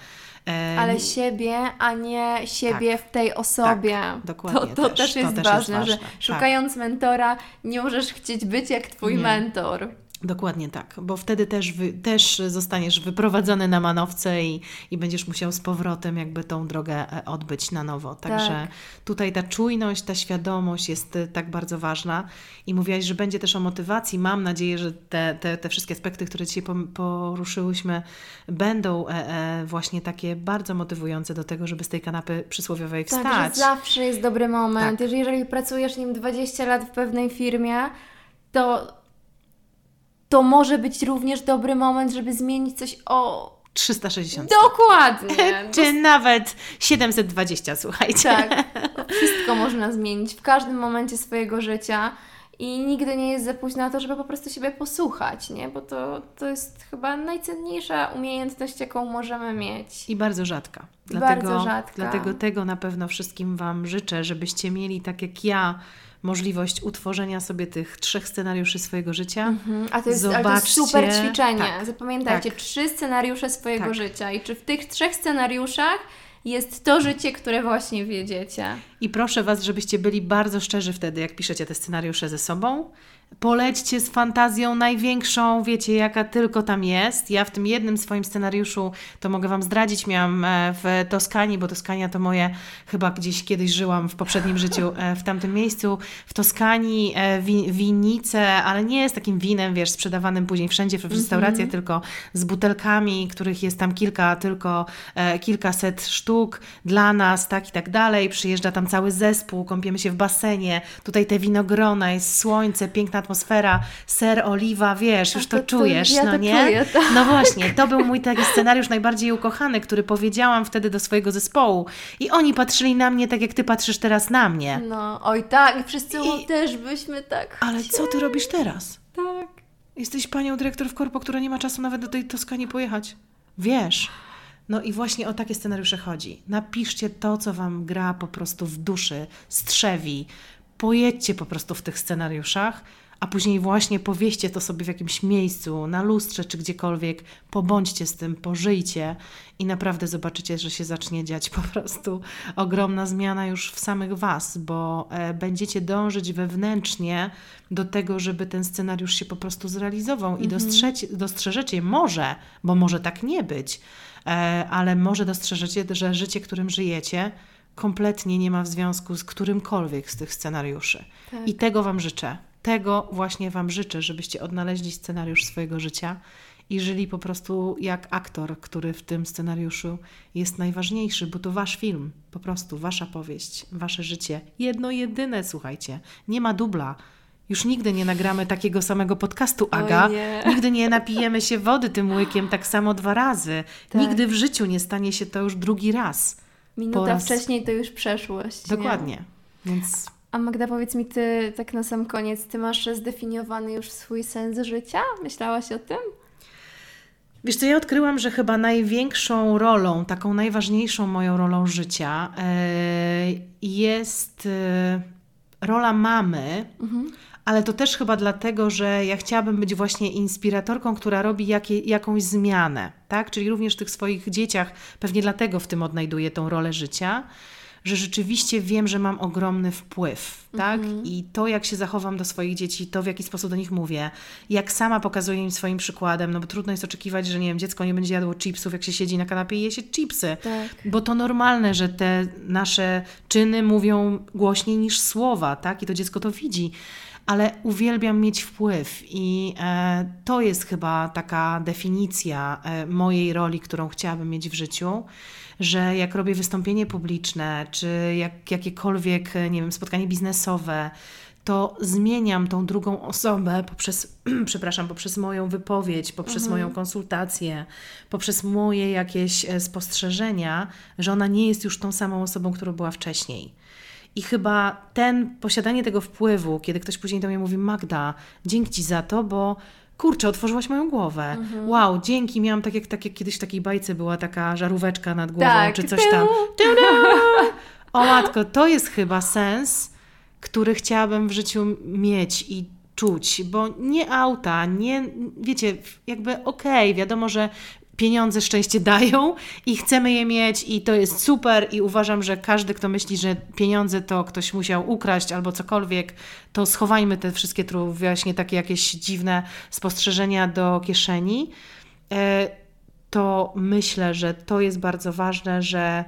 E, Ale siebie, a nie siebie w tej osobie. tak, dokładnie To, to też, też to jest też jest ważne, że ważne, tak. szukając mentora nie możesz chcieć być jak twój Nie. mentor. Dokładnie tak, bo wtedy też, wy, też zostaniesz wyprowadzony na manowce i, i będziesz musiał z powrotem jakby tą drogę e, odbyć na nowo. Także Tak. tutaj ta czujność, ta świadomość jest e, tak bardzo ważna i mówiłaś, że będzie też o motywacji. Mam nadzieję, że te, te, te wszystkie aspekty, które dzisiaj poruszyłyśmy będą e, e, właśnie takie bardzo motywujące do tego, żeby z tej kanapy przysłowiowej Tak, wstać. że zawsze jest dobry moment. Tak. Jeżeli, jeżeli pracujesz nim 20 lat w pewnej firmie, to, to może być również dobry moment, żeby zmienić coś o... 360. Dokładnie! Czy nawet 720, słuchajcie. Tak, wszystko można zmienić w każdym momencie swojego życia i nigdy nie jest za późno na to, żeby po prostu siebie posłuchać, nie? Bo to, to jest chyba najcenniejsza umiejętność, jaką możemy mieć. I bardzo rzadka. Dlatego, bardzo rzadka. Dlatego tego na pewno wszystkim Wam życzę, żebyście mieli, tak jak ja, możliwość utworzenia sobie tych trzech scenariuszy swojego życia. Mhm, A to jest, ale to jest Zobaczcie- super ćwiczenie. tak, Zapamiętajcie, tak. trzy scenariusze swojego Tak. życia i czy w tych trzech scenariuszach jest to życie, które właśnie wiedziecie. I proszę Was, żebyście byli bardzo szczerzy wtedy, jak piszecie te scenariusze ze sobą. Polećcie z fantazją największą, wiecie, jaka tylko tam jest. Ja w tym jednym swoim scenariuszu, to mogę Wam zdradzić, miałam e, w Toskanii, bo Toskania to moje, chyba gdzieś kiedyś żyłam w poprzednim życiu e, w tamtym miejscu. W Toskanii e, wi winnice, ale nie z takim winem, wiesz, sprzedawanym później wszędzie w restauracjach, tylko z butelkami, których jest tam kilka, tylko e, kilkaset sztuk dla nas, tak i tak dalej. Przyjeżdża tam cały zespół, kąpiemy się w basenie, tutaj te winogrona, jest słońce, piękna atmosfera, ser, oliwa, wiesz, już to, to- to czujesz, ja no to nie? czuję, tak. No właśnie, to był mój taki scenariusz najbardziej ukochany, który powiedziałam wtedy do swojego zespołu i oni patrzyli na mnie tak, jak ty patrzysz teraz na mnie. No, oj tak, i wszyscy I- też byśmy tak Ale co ty robisz teraz? Tak. Jesteś panią dyrektor w korpo, która nie ma czasu nawet do tej Toskanii pojechać. Wiesz. No i właśnie o takie scenariusze chodzi. Napiszcie to, co wam gra po prostu w duszy, strzewi. Pojedźcie po prostu w tych scenariuszach, a później właśnie powieście to sobie w jakimś miejscu, na lustrze czy gdziekolwiek. Pobądźcie z tym, pożyjcie i naprawdę zobaczycie, że się zacznie dziać po prostu ogromna zmiana już w samych was, bo e, będziecie dążyć wewnętrznie do tego, żeby ten scenariusz się po prostu zrealizował i dostrzeć, dostrzeżecie może, bo może tak nie być, e, ale może dostrzeżecie, że życie, którym żyjecie, kompletnie nie ma w związku z którymkolwiek z tych scenariuszy. Tak. I tego Wam życzę. Tego właśnie Wam życzę, żebyście odnaleźli scenariusz swojego życia i żyli po prostu jak aktor, który w tym scenariuszu jest najważniejszy, bo to Wasz film, po prostu Wasza powieść, Wasze życie. Jedno, jedyne, słuchajcie. Nie ma dubla. Już nigdy nie nagramy takiego samego podcastu, Aga. nie. Nigdy nie napijemy się wody tym łykiem tak samo dwa razy. Tak. Nigdy w życiu nie stanie się to już drugi raz. Minuta raz- wcześniej to już przeszłość. nie? Dokładnie. Więc A Magda, powiedz mi, ty tak na sam koniec, ty masz zdefiniowany już swój sens życia? Myślałaś o tym? Wiesz co, ja odkryłam, że chyba największą rolą, taką najważniejszą moją rolą życia e, jest e, rola mamy, ale to też chyba dlatego, że ja chciałabym być właśnie inspiratorką, która robi jakie, jakąś zmianę, tak? Czyli również w tych swoich dzieciach, pewnie dlatego w tym odnajduję tą rolę życia, że rzeczywiście wiem, że mam ogromny wpływ, tak? I to, jak się zachowam do swoich dzieci, to w jaki sposób do nich mówię, jak sama pokazuję im swoim przykładem, no bo trudno jest oczekiwać, że nie wiem, dziecko nie będzie jadło chipsów, jak się siedzi na kanapie i je się chipsy. Tak. Bo to normalne, że te nasze czyny mówią głośniej niż słowa, tak? I to dziecko to widzi. Ale uwielbiam mieć wpływ, i e, to jest chyba taka definicja e, mojej roli, którą chciałabym mieć w życiu, że jak robię wystąpienie publiczne, czy jak, jakiekolwiek, nie wiem, spotkanie biznesowe, to zmieniam tą drugą osobę poprzez, przepraszam, poprzez moją wypowiedź, poprzez moją konsultację, poprzez moje jakieś e, spostrzeżenia, że ona nie jest już tą samą osobą, którą była wcześniej. I chyba ten, posiadanie tego wpływu, kiedy ktoś później do mnie mówi, Magda, dzięki Ci za to, bo kurczę, otworzyłaś moją głowę. Wow, dzięki, miałam tak jak, tak jak kiedyś w takiej bajce była taka żaróweczka nad głową, Tak, czy coś tam. O matko, to jest chyba sens, który chciałabym w życiu mieć i czuć, bo nie auta, nie, wiecie, jakby okej, wiadomo, że pieniądze szczęście dają i chcemy je mieć i to jest super i uważam, że każdy, kto myśli, że pieniądze to ktoś musiał ukraść albo cokolwiek, to schowajmy te wszystkie tu właśnie takie jakieś dziwne spostrzeżenia do kieszeni. E, to myślę, że to jest bardzo ważne, że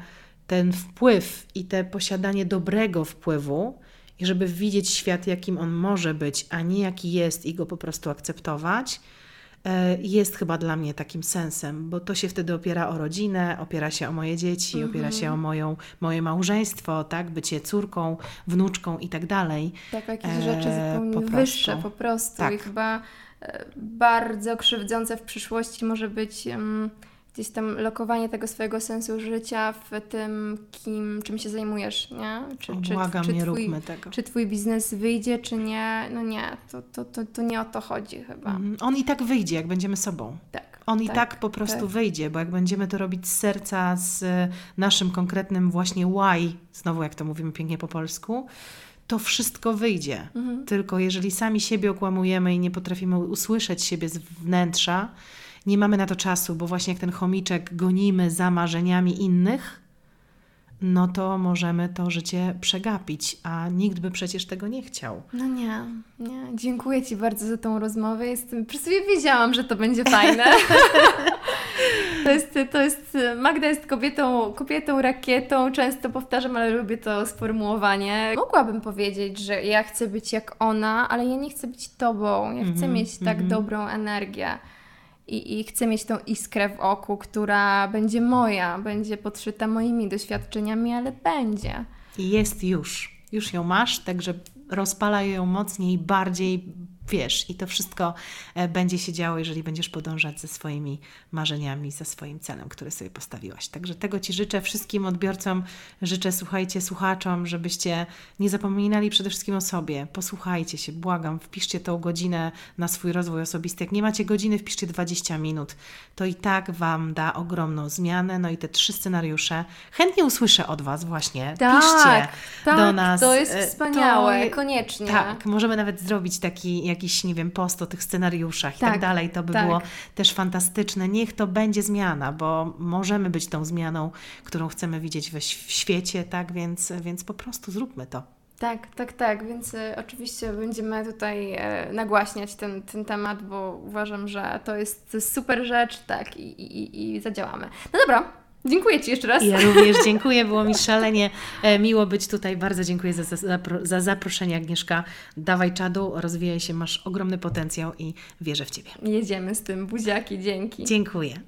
ten wpływ i te posiadanie dobrego wpływu, i żeby widzieć świat, jakim on może być, a nie jaki jest, i go po prostu akceptować, jest chyba dla mnie takim sensem, bo to się wtedy opiera o rodzinę, opiera się o moje dzieci, opiera się o moją, moje małżeństwo, tak, bycie córką, wnuczką i tak dalej. Tak, jakieś E, rzeczy zupełnie po prostu. wyższe po prostu. Tak. I chyba e, bardzo krzywdzące w przyszłości może być em, gdzieś tam lokowanie tego swojego sensu życia w tym, kim, czym się zajmujesz, nie? Czy, Błagam, czy, nie twój, róbmy tego. czy twój biznes wyjdzie, czy nie? No nie, to, to, to, to nie o to chodzi chyba. Mhm. On i tak wyjdzie, jak będziemy sobą. Tak. On i tak, tak po prostu tak. wyjdzie, bo jak będziemy to robić z serca, z naszym konkretnym właśnie why, znowu jak to mówimy pięknie po polsku, to wszystko wyjdzie. Mhm. Tylko jeżeli sami siebie okłamujemy i nie potrafimy usłyszeć siebie z wnętrza, nie mamy na to czasu, bo właśnie jak ten chomiczek gonimy za marzeniami innych, no to możemy to życie przegapić, a nikt by przecież tego nie chciał. No nie, nie. Dziękuję Ci bardzo za tą rozmowę. Jestem, po wiedziałam, że to będzie fajne. to, jest, to jest, Magda jest kobietą, kobietą rakietą, często powtarzam, ale lubię to sformułowanie. Mogłabym powiedzieć, że ja chcę być jak ona, ale ja nie chcę być Tobą. Ja chcę Mhm, mieć tak mhm. dobrą energię. I, I chcę mieć tą iskrę w oku, która będzie moja, będzie podszyta moimi doświadczeniami, ale będzie. Jest już. Już ją masz, także rozpalaj ją mocniej, bardziej, wiesz, i to wszystko e, będzie się działo, jeżeli będziesz podążać ze swoimi marzeniami, za swoim celem, który sobie postawiłaś. Także tego Ci życzę wszystkim odbiorcom, życzę, słuchajcie, słuchaczom, żebyście nie zapominali przede wszystkim o sobie. Posłuchajcie się, błagam, wpiszcie tą godzinę na swój rozwój osobisty. Jak nie macie godziny, wpiszcie 20 minut. To i tak Wam da ogromną zmianę. No i te trzy scenariusze chętnie usłyszę od Was właśnie. Tak, Piszcie tak, do nas. to jest E, wspaniałe, to- koniecznie. Tak, możemy nawet zrobić taki jakiś, nie wiem, post o tych scenariuszach i tak Tak, dalej. To by tak. było też fantastyczne. Niech to będzie zmiana, bo możemy być tą zmianą, którą chcemy widzieć we, w świecie, tak? Więc, więc po prostu zróbmy to. Tak, tak, tak, więc e, oczywiście będziemy tutaj e, nagłaśniać ten, ten temat, bo uważam, że to jest super rzecz, tak, i, i- i zadziałamy. No dobra, dziękuję Ci jeszcze raz. Ja również dziękuję, było mi szalenie e, miło być tutaj. Bardzo dziękuję za, za, za zaproszenie, Agnieszka. Dawaj czadu, rozwijaj się, masz ogromny potencjał i wierzę w Ciebie. Jedziemy z tym, buziaki, dzięki. Dziękuję.